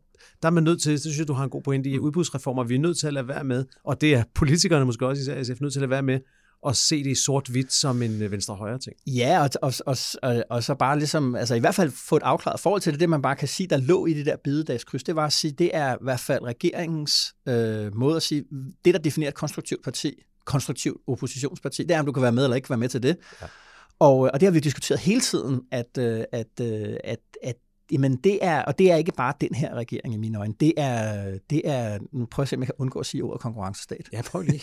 der er man nødt til, det synes jeg, du har en god pointe i, mm. udbudsreformer, vi er nødt til at lade være med, og det er politikerne måske også især SF nødt til at lade være med, at se det i sort-hvidt som en øh, venstre-højre ting. Ja, og, og, og, og, og så bare ligesom, altså i hvert fald få et afklaret forhold til det, det man bare kan sige, der lå i det der bidedagskryds, det var at sige, det er i hvert fald regeringens øh, måde at sige, det der definerer et konstruktivt parti, konstruktivt oppositionsparti, det er, om du kan være med eller ikke være med til det. Ja. Og, og det har vi diskuteret hele tiden, at, øh, at, øh, at, at Jamen det er, og det er ikke bare den her regering i mine øjne, det er, det er nu prøver jeg at se, om jeg kan undgå at sige ordet konkurrencestat. Ja, prøv lige.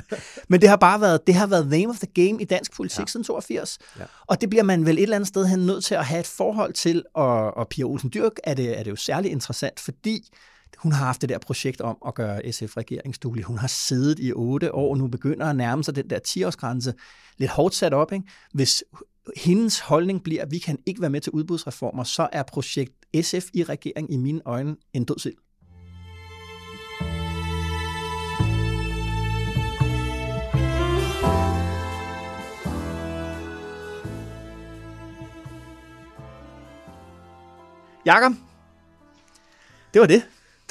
Men det har bare været, det har været name of the game i dansk politik ja. siden 82. Ja. Og det bliver man vel et eller andet sted hen nødt til at have et forhold til, og, og Pia Olsen Dyrk er det, er det jo særligt interessant, fordi hun har haft det der projekt om at gøre SF regeringsduelig. Hun har siddet i otte år, og nu begynder at nærme sig den der 10-årsgrænse. Lidt hårdt sat op, ikke? Hvis hendes holdning bliver, at vi kan ikke være med til udbudsreformer, så er projekt SF i regering i mine øjne en dødsild. Jakob, det var det.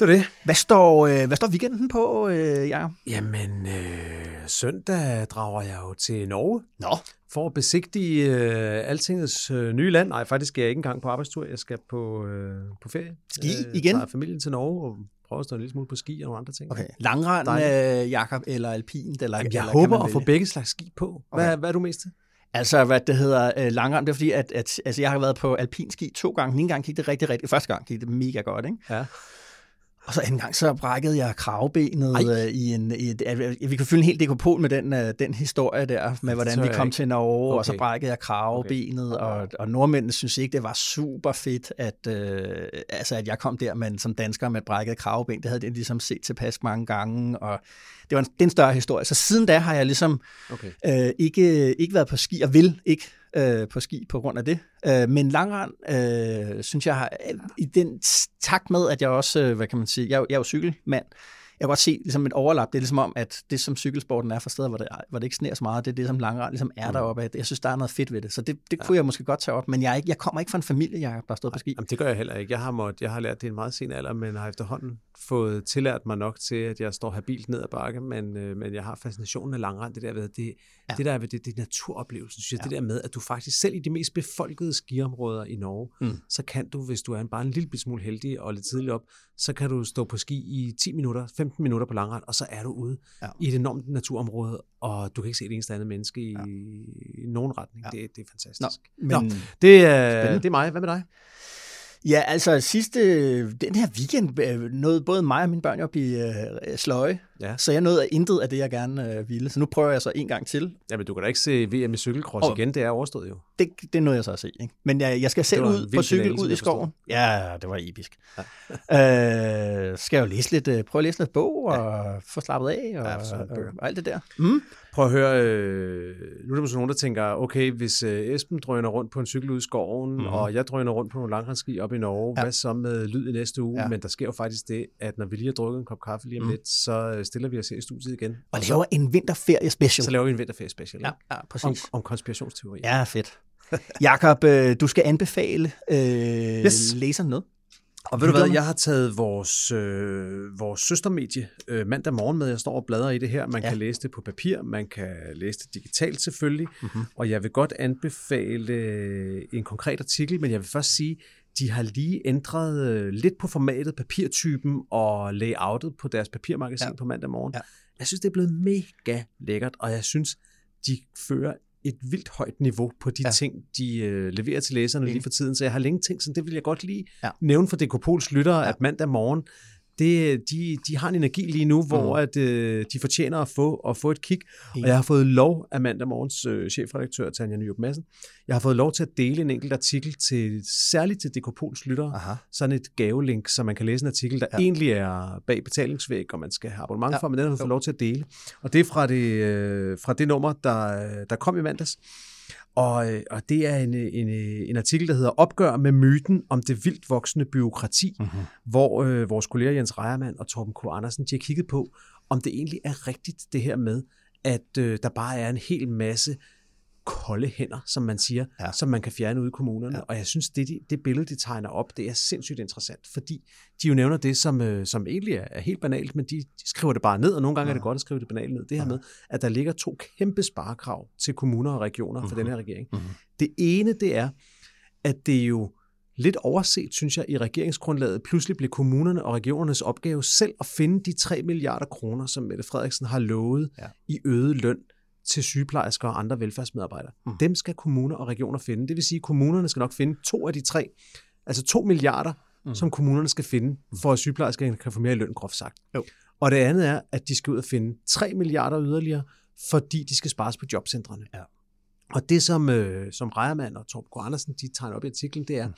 Det er det. Hvad står, øh, hvad står weekenden på, øh, Jakob? Jamen, øh, søndag drager jeg jo til Norge Nå, for at besigtige øh, Altingets øh, nye land. Nej, faktisk skal jeg ikke engang på arbejdstur. Jeg skal på, øh, på ferie. Ski øh, igen? Tager familien til Norge og prøver at stå en lille smule på ski og nogle andre ting. okay. Langrand, øh, Jakob, eller alpint? Eller, Jamen, jeg eller håber at få begge slags ski på. Hvad, Okay. hvad er du mest til? Altså, hvad det hedder øh, langrand, det er fordi, at, at altså, jeg har været på alpinski to gange. Den ene gang gik det rigtig, rigtig... Første gang gik det mega godt, ikke? Ja. Og så anden gang, så brækkede jeg kravbenet øh, i en... I et, at, vi kan fylde en hel dekopol med den, øh, den historie der, med hvordan vi kom ikke. til Norge, okay. og så brækkede jeg kravbenet, okay. og, og nordmændene synes ikke, det var super fedt, at, øh, altså, at jeg kom der med, som dansker med et brækket kravben. Det havde de ligesom set tilpas mange gange, og det var en, det er en større historie. Så siden da har jeg ligesom Okay. øh, ikke, ikke været på ski, og vil ikke øh, på ski på grund af det. Øh, men langrand, øh, synes jeg, har, øh, i den takt med, at jeg også, øh, hvad kan man sige, jeg, jeg er jo cykelmand, jeg kan godt se ligesom et overlap. Det er ligesom om, at det som cykelsporten er for steder, hvor det, hvor det ikke sneer så meget, det er det, som langrand ligesom er mm. deroppe. Jeg synes, der er noget fedt ved det. Så det, det kunne jeg måske godt tage op. Men jeg, er ikke, jeg kommer ikke fra en familie, jeg der stået på ski. Jamen, det gør jeg heller ikke. Jeg har, måttet, jeg har lært det i en meget sen alder, men har efterhånden fået tillært mig nok til, at jeg står habilt ned ad bakke, men, øh, men jeg har fascinationen af langrand. Det der ved, det, Ja. ja. det der ved, det, det er naturoplevelsen, synes jeg. Ja. Det der med, at du faktisk selv i de mest befolkede skiområder i Norge, Mm. så kan du, hvis du er en, bare en lille smule heldig og lidt tidligt op, så kan du stå på ski i 10 minutter, 15 minutter på langrand, og så er du ude Ja. i et enormt naturområde, og du kan ikke se et eneste andet menneske i, Ja. i nogen retning. Ja. Det, det er fantastisk. Nå, men, Nå, det, er, Spændende. det er mig. Hvad med dig? Ja, altså sidste, den her weekend øh, nåede både mig og mine børn at blive øh, sløje. Ja. Så jeg nåede intet af det, jeg gerne øh, ville. Så nu prøver jeg så en gang til. Jamen, du kan da ikke se VM i cykelcross Og- igen. Det er overstået jo. Det, det nåede jeg så at se. Ikke? Men jeg, jeg skal selv ud på cykel finale, ud i skoven. Ja, det var episk. Ja. øh, skal jeg jo læse lidt, øh, prøve at læse lidt bog og få slappet af og, Ja, og, og alt det der. Mm. Prøv at høre, øh, nu er der måske nogen, der tænker, okay, hvis øh, Esben drøner rundt på en cykel ude i skoven, mm. og jeg drøner rundt på nogle langrendsski op i Norge. Ja. ja. hvad så med lyd i næste uge? Ja. Ja. Men der sker jo faktisk det, at når vi lige har drukket en kop kaffe lige om Mm. lidt, så øh, stiller vi os her i studiet igen. Og laver en vinterferie special. så laver vi en vinterferie special Ja, ja, om, præcis. om konspirationsteorier. Ja, fedt. Jakob, øh, du skal anbefale øh, Yes. læseren noget. Og ved du hvad, jeg har taget vores, øh, vores søstermedie øh, mandag morgen med. Jeg står og bladrer i det her. Man Ja. kan læse det på papir, man kan læse det digitalt selvfølgelig. Mhm. Mm-hmm. Og jeg vil godt anbefale øh, en konkret artikel, men jeg vil først sige, de har lige ændret øh, lidt på formatet, papirtypen og layoutet på deres papirmagasin Ja. på mandag morgen. Ja. Jeg synes, det er blevet mega lækkert, og jeg synes, de fører et vildt højt niveau på de Ja. ting, de øh, leverer til læserne Enig. lige for tiden. Så jeg har længe tænkt sådan, det vil jeg godt lige Ja. nævne for DK lyttere, ja. at mandag morgen, det, de, de har en energi lige nu, hvor Mhm. at, øh, de fortjener at få, at få et kig. Og jeg har fået lov af mandag morgens øh, chefredaktør, Tanja Nyrup Madsen, jeg har fået lov til at dele en enkelt artikel til, særligt til DK lyttere. Aha. Sådan et gavelink, så man kan læse en artikel, der Ja. egentlig er bag betalingsvæg, og man skal have abonnement Ja. for, men den har Jo. fået lov til at dele. Og det er fra det, øh, fra det nummer, der, der kom i mandags. Og, øh, og det er en, en, en artikel, der hedder Opgør med myten om det vildt voksende byråkrati, Mhm. hvor øh, vores kolleger Jens Rejermann og Torben K. Andersen, de har kigget på, om det egentlig er rigtigt det her med, at øh, der bare er en hel masse kolde hænder, som man siger, Ja. som man kan fjerne ud i kommunerne. Ja. Og jeg synes, det, de, det billede, de tegner op, det er sindssygt interessant, fordi de jo nævner det, som, øh, som egentlig er, er helt banalt, men de, de skriver det bare ned, og nogle gange ja. er det godt at skrive det banalt ned. Det her Ja. med, at der ligger to kæmpe sparekrav til kommuner og regioner for Mhm. den her regering. Mhm. Det ene, det er, at det jo lidt overset, synes jeg, i regeringsgrundlaget, pludselig blev kommunerne og regionernes opgave selv at finde de 3 milliarder kroner, som Mette Frederiksen har lovet Ja. i øget løn til sygeplejersker og andre velfærdsmedarbejdere. Mm. Mm. Dem skal kommuner og regioner finde. Det vil sige, at kommunerne skal nok finde to af de tre, altså 2 milliarder, Mm. mm. som kommunerne skal finde, for at sygeplejerskerne kan få mere i løn, groft sagt. Jo. Og det andet er, at de skal ud og finde 3 milliarder yderligere, fordi de skal spares på jobcentrene. Ja. Og det, som, øh, som Rejermann og Torben K. Andersen de tegner op i artiklen, det er, mm.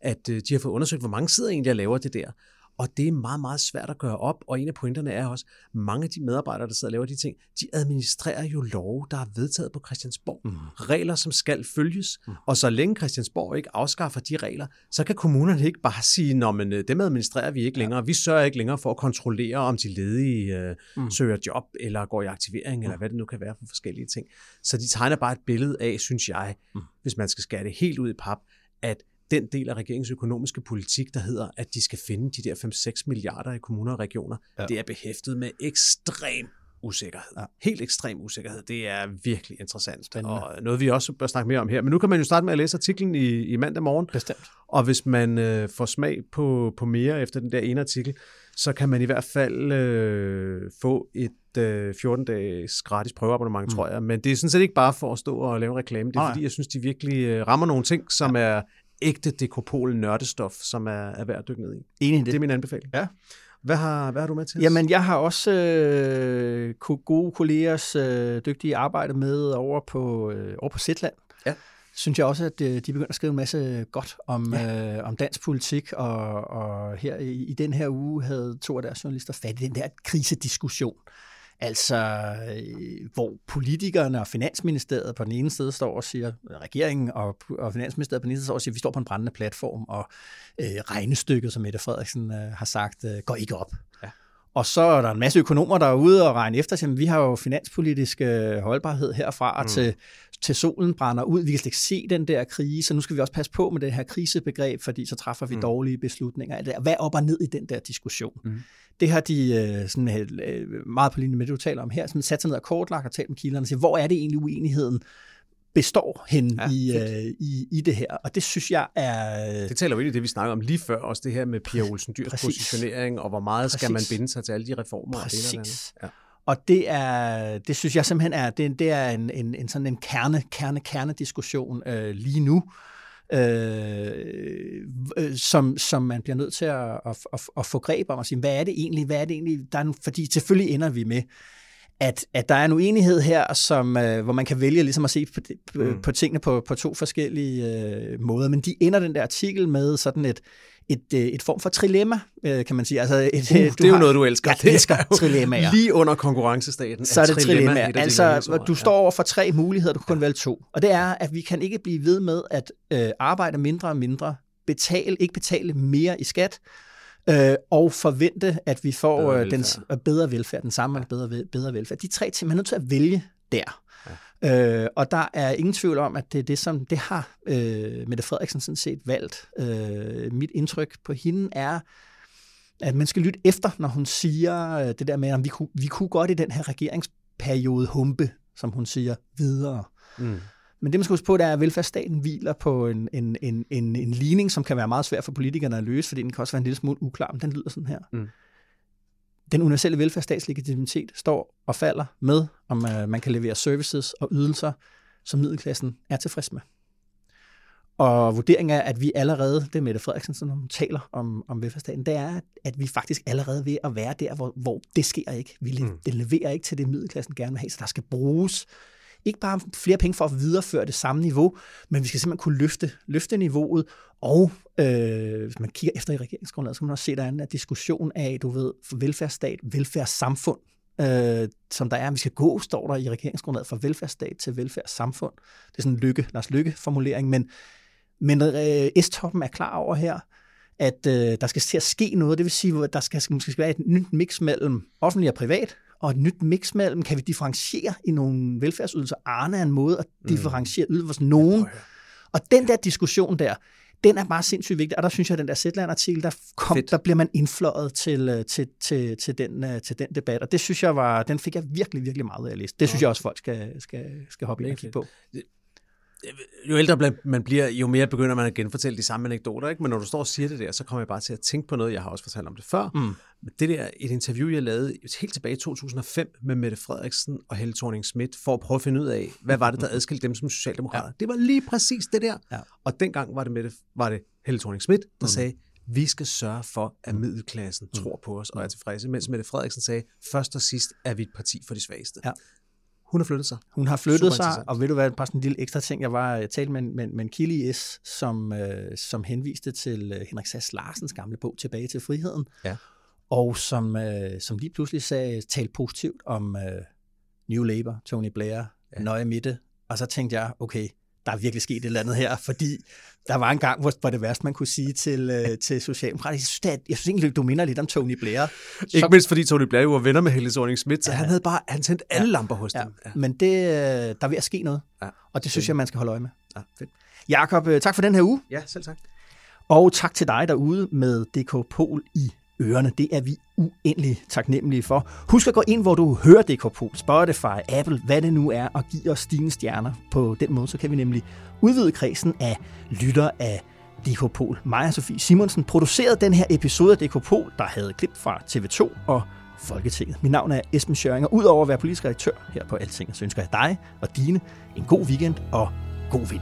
at øh, de har fået undersøgt, hvor mange sidder egentlig og laver det der. Og det er meget, meget svært at gøre op, og en af pointerne er også, mange af de medarbejdere, der sidder og laver de ting, de administrerer jo love, der er vedtaget på Christiansborg. Mm. Regler, som skal følges. Mm. Og så længe Christiansborg ikke afskaffer de regler, så kan kommunerne ikke bare sige, Nå, men øh, dem administrerer vi ikke længere. Vi sørger ikke længere for at kontrollere, om de ledige øh, Mm. mm. søger job, eller går i aktivering, eller hvad det nu kan være for forskellige ting. Så de tegner bare et billede af, synes jeg, Mm. hvis man skal skære det helt ud i pap, at den del af regeringens økonomiske politik, der hedder, at de skal finde de der 5-6 milliarder i kommuner og regioner, ja. det er behæftet med ekstrem usikkerhed. Ja. Helt ekstrem usikkerhed. Det er virkelig interessant. Spændende. Og noget, vi også bør snakke mere om her. Men nu kan man jo starte med at læse artiklen i, i mandag morgen. Bestemt. Og hvis man øh, får smag på, på mere efter den der ene artikel, så kan man i hvert fald øh, få et øh, 14-dages gratis prøveabonnement, mm. tror jeg. Men det er sådan set ikke bare for at stå og lave reklame. Det er Nej. fordi, jeg synes, de virkelig øh, rammer nogle ting, som ja. er ægte dekopol nørdestof, som er, er værd at dykke ned i. Enig i det. Det er min anbefaling. Ja. Hvad har, hvad har du med til? Jamen, jeg har også øh, gode kollegers øh, dygtige arbejde med over på, øh, over på Zetland. Ja. Synes jeg også, at øh, de begynder at skrive en masse godt om, ja. øh, om dansk politik, og, og her i, i den her uge havde to af deres journalister fat i den der krisediskussion. Altså, øh, hvor politikerne og Finansministeriet på den ene side står og siger, regeringen og, og Finansministeriet på den ene side står og siger, vi står på en brændende platform, og øh, regnestykket, som Mette Frederiksen øh, har sagt, øh, går ikke op. Ja. Og så er der en masse økonomer, der er ude og regne efter, at vi har jo finanspolitisk øh, holdbarhed herfra mm. til, til solen brænder ud. Vi kan slet ikke se den der krise, nu skal vi også passe på med det her krisebegreb, fordi så træffer vi mm. dårlige beslutninger. Hvad op og ned i den der diskussion? Mm. Det har de øh, sådan, øh, meget på linje med det, du taler om her, sådan sat sig ned og kortlagt og talt med kilderne og siger, hvor er det egentlig uenigheden består hen ja, i, øh, i, i det her. Og det synes jeg er... Øh, det taler jo i det, vi snakker om lige før, også det her med Pia Olsen Dyrs Præcis. positionering, og hvor meget Præcis. skal man binde sig til alle de reformer. Præcis. Og det, ja. Og det er, det synes jeg simpelthen er, det, det er en, en, en sådan en kerne, kerne, kerne diskussion øh, lige nu, øh, øh, som, som man bliver nødt til at, at, at, at få greb om og sige, hvad er det egentlig, hvad er det egentlig, der er fordi selvfølgelig ender vi med, at, at der er en uenighed her, som, øh, hvor man kan vælge ligesom at se på, på, mm. på tingene på, på to forskellige øh, måder, men de ender den der artikel med sådan et, et, øh, et form for trilemma, øh, kan man sige. Altså et, uh, det er jo noget, du elsker. Jeg elsker trilemmaer. Lige under konkurrencestaten Så er det trilemma. Altså, du står over for tre muligheder, du kan kun vælge to. Og det er, at vi kan ikke blive ved med at øh, arbejde mindre og mindre, betale, ikke betale mere i skat, øh, og forvente, at vi får bedre øh, den bedre velfærd, den samme ja. bedre, bedre velfærd. De tre ting, man er nødt til at vælge der. Øh, og der er ingen tvivl om, at det er det, som det har øh, Mette Frederiksen sådan set valgt. Øh, mit indtryk på hende er, at man skal lytte efter, når hun siger øh, det der med, at vi kunne, vi kunne godt i den her regeringsperiode humpe, som hun siger, videre. Mm. Men det, man skal huske på, det er, at velfærdsstaten hviler på en, en, en, en, en ligning, som kan være meget svær for politikerne at løse, fordi den kan også være en lille smule uklar, men den lyder sådan her. Mm. Den universelle velfærdsstatslegitimitet står og falder med, om uh, man kan levere services og ydelser, som middelklassen er tilfreds med. Og vurderingen er, at vi allerede, det er Mette Frederiksen, som taler om, om velfærdsstaten, det er, at vi faktisk allerede ved at være der, hvor, hvor det sker ikke. Vi, mm. Leverer ikke til det, middelklassen gerne vil have, så der skal bruges ikke bare flere penge for at videreføre det samme niveau, men vi skal simpelthen kunne løfte, løfte niveauet, og øh, hvis man kigger efter i regeringsgrundlaget, så kan man også se, at der er en øh, diskussion af, du ved, velfærdsstat, velfærdssamfund, øh, som der er. Vi skal gå, står der i regeringsgrundlaget, fra velfærdsstat til velfærdssamfund. Det er sådan en lykke, Lars Lykke-formulering, men, men øh, S-toppen er klar over her, at øh, der skal til at ske noget. Det vil sige, at der skal, måske skal være et nyt mix mellem offentlig og privat, og et nyt mix mellem, kan vi differentiere i nogle velfærdsydelser? Arne er en måde at mm. differentiere ydelser hos nogen. Og den der diskussion der, den er bare sindssygt vigtig, og der synes jeg, at den der Zetland-artikel, der, kom, der bliver man indfløjet til, øh, til, til, til, den, øh, til den debat, og det synes jeg var, den fik jeg virkelig, virkelig meget af at læse. Det synes jeg også, folk skal, skal, skal hoppe ind og kigge på jo ældre man bliver, jo mere begynder man at genfortælle de samme anekdoter, ikke? Men når du står og siger det der, så kommer jeg bare til at tænke på noget, jeg har også fortalt om det før. Mm. Det der, et interview, jeg lavede helt tilbage i 2005 med Mette Frederiksen og Helle thorning Schmidt, for at prøve at finde ud af, hvad var det, der adskilte dem som socialdemokrater. Ja. Det var lige præcis det der. Ja. Og dengang var det, Mette, var det Helle thorning Schmidt, der mm. sagde, vi skal sørge for, at mm. middelklassen mm. tror på os og er tilfredse, mens Mette Frederiksen sagde, først og sidst er vi et parti for de svageste. Ja. Hun har flyttet sig. Hun har flyttet sig, og ved du hvad, bare sådan en lille ekstra ting, jeg var jeg talte med, med, med en kilde i S, som, øh, som henviste til øh, Henrik Sass Larsens gamle bog, Tilbage til friheden, ja. og som, øh, som lige pludselig sagde, talte positivt om øh, New Labour, Tony Blair, ja. nøje midte, og så tænkte jeg, okay, der er virkelig sket et eller andet her, fordi der var en gang, hvor det værste, man kunne sige til, øh, til Socialdemokraterne. Jeg synes, det er, jeg synes egentlig, du minder lidt om Tony Blair. Ikke som, mindst fordi Tony Blair var venner med Helle thorning Schmidt, så ja, han havde bare han tændt alle ja, lamper hos ja, dem. Ja. Men det, øh, der er ved at ske noget, ja, og det synes jeg, man skal holde øje med. Ja, fedt. Jakob, øh, tak for den her uge. Ja, selv tak. Og tak til dig derude med DK Pol i ørerne. Det er vi uendelig taknemmelige for. Husk at gå ind, hvor du hører DK Pol, Spotify, Apple, hvad det nu er, og give os dine stjerner. På den måde, så kan vi nemlig udvide kredsen af lytter af DK Pol. Maja Sofie Simonsen producerede den her episode af DK Pol, der havde klip fra TV2 og Folketinget. Mit navn er Esben Schøring, og udover at være politisk redaktør her på Altinget, så ønsker jeg dig og dine en god weekend og god vind.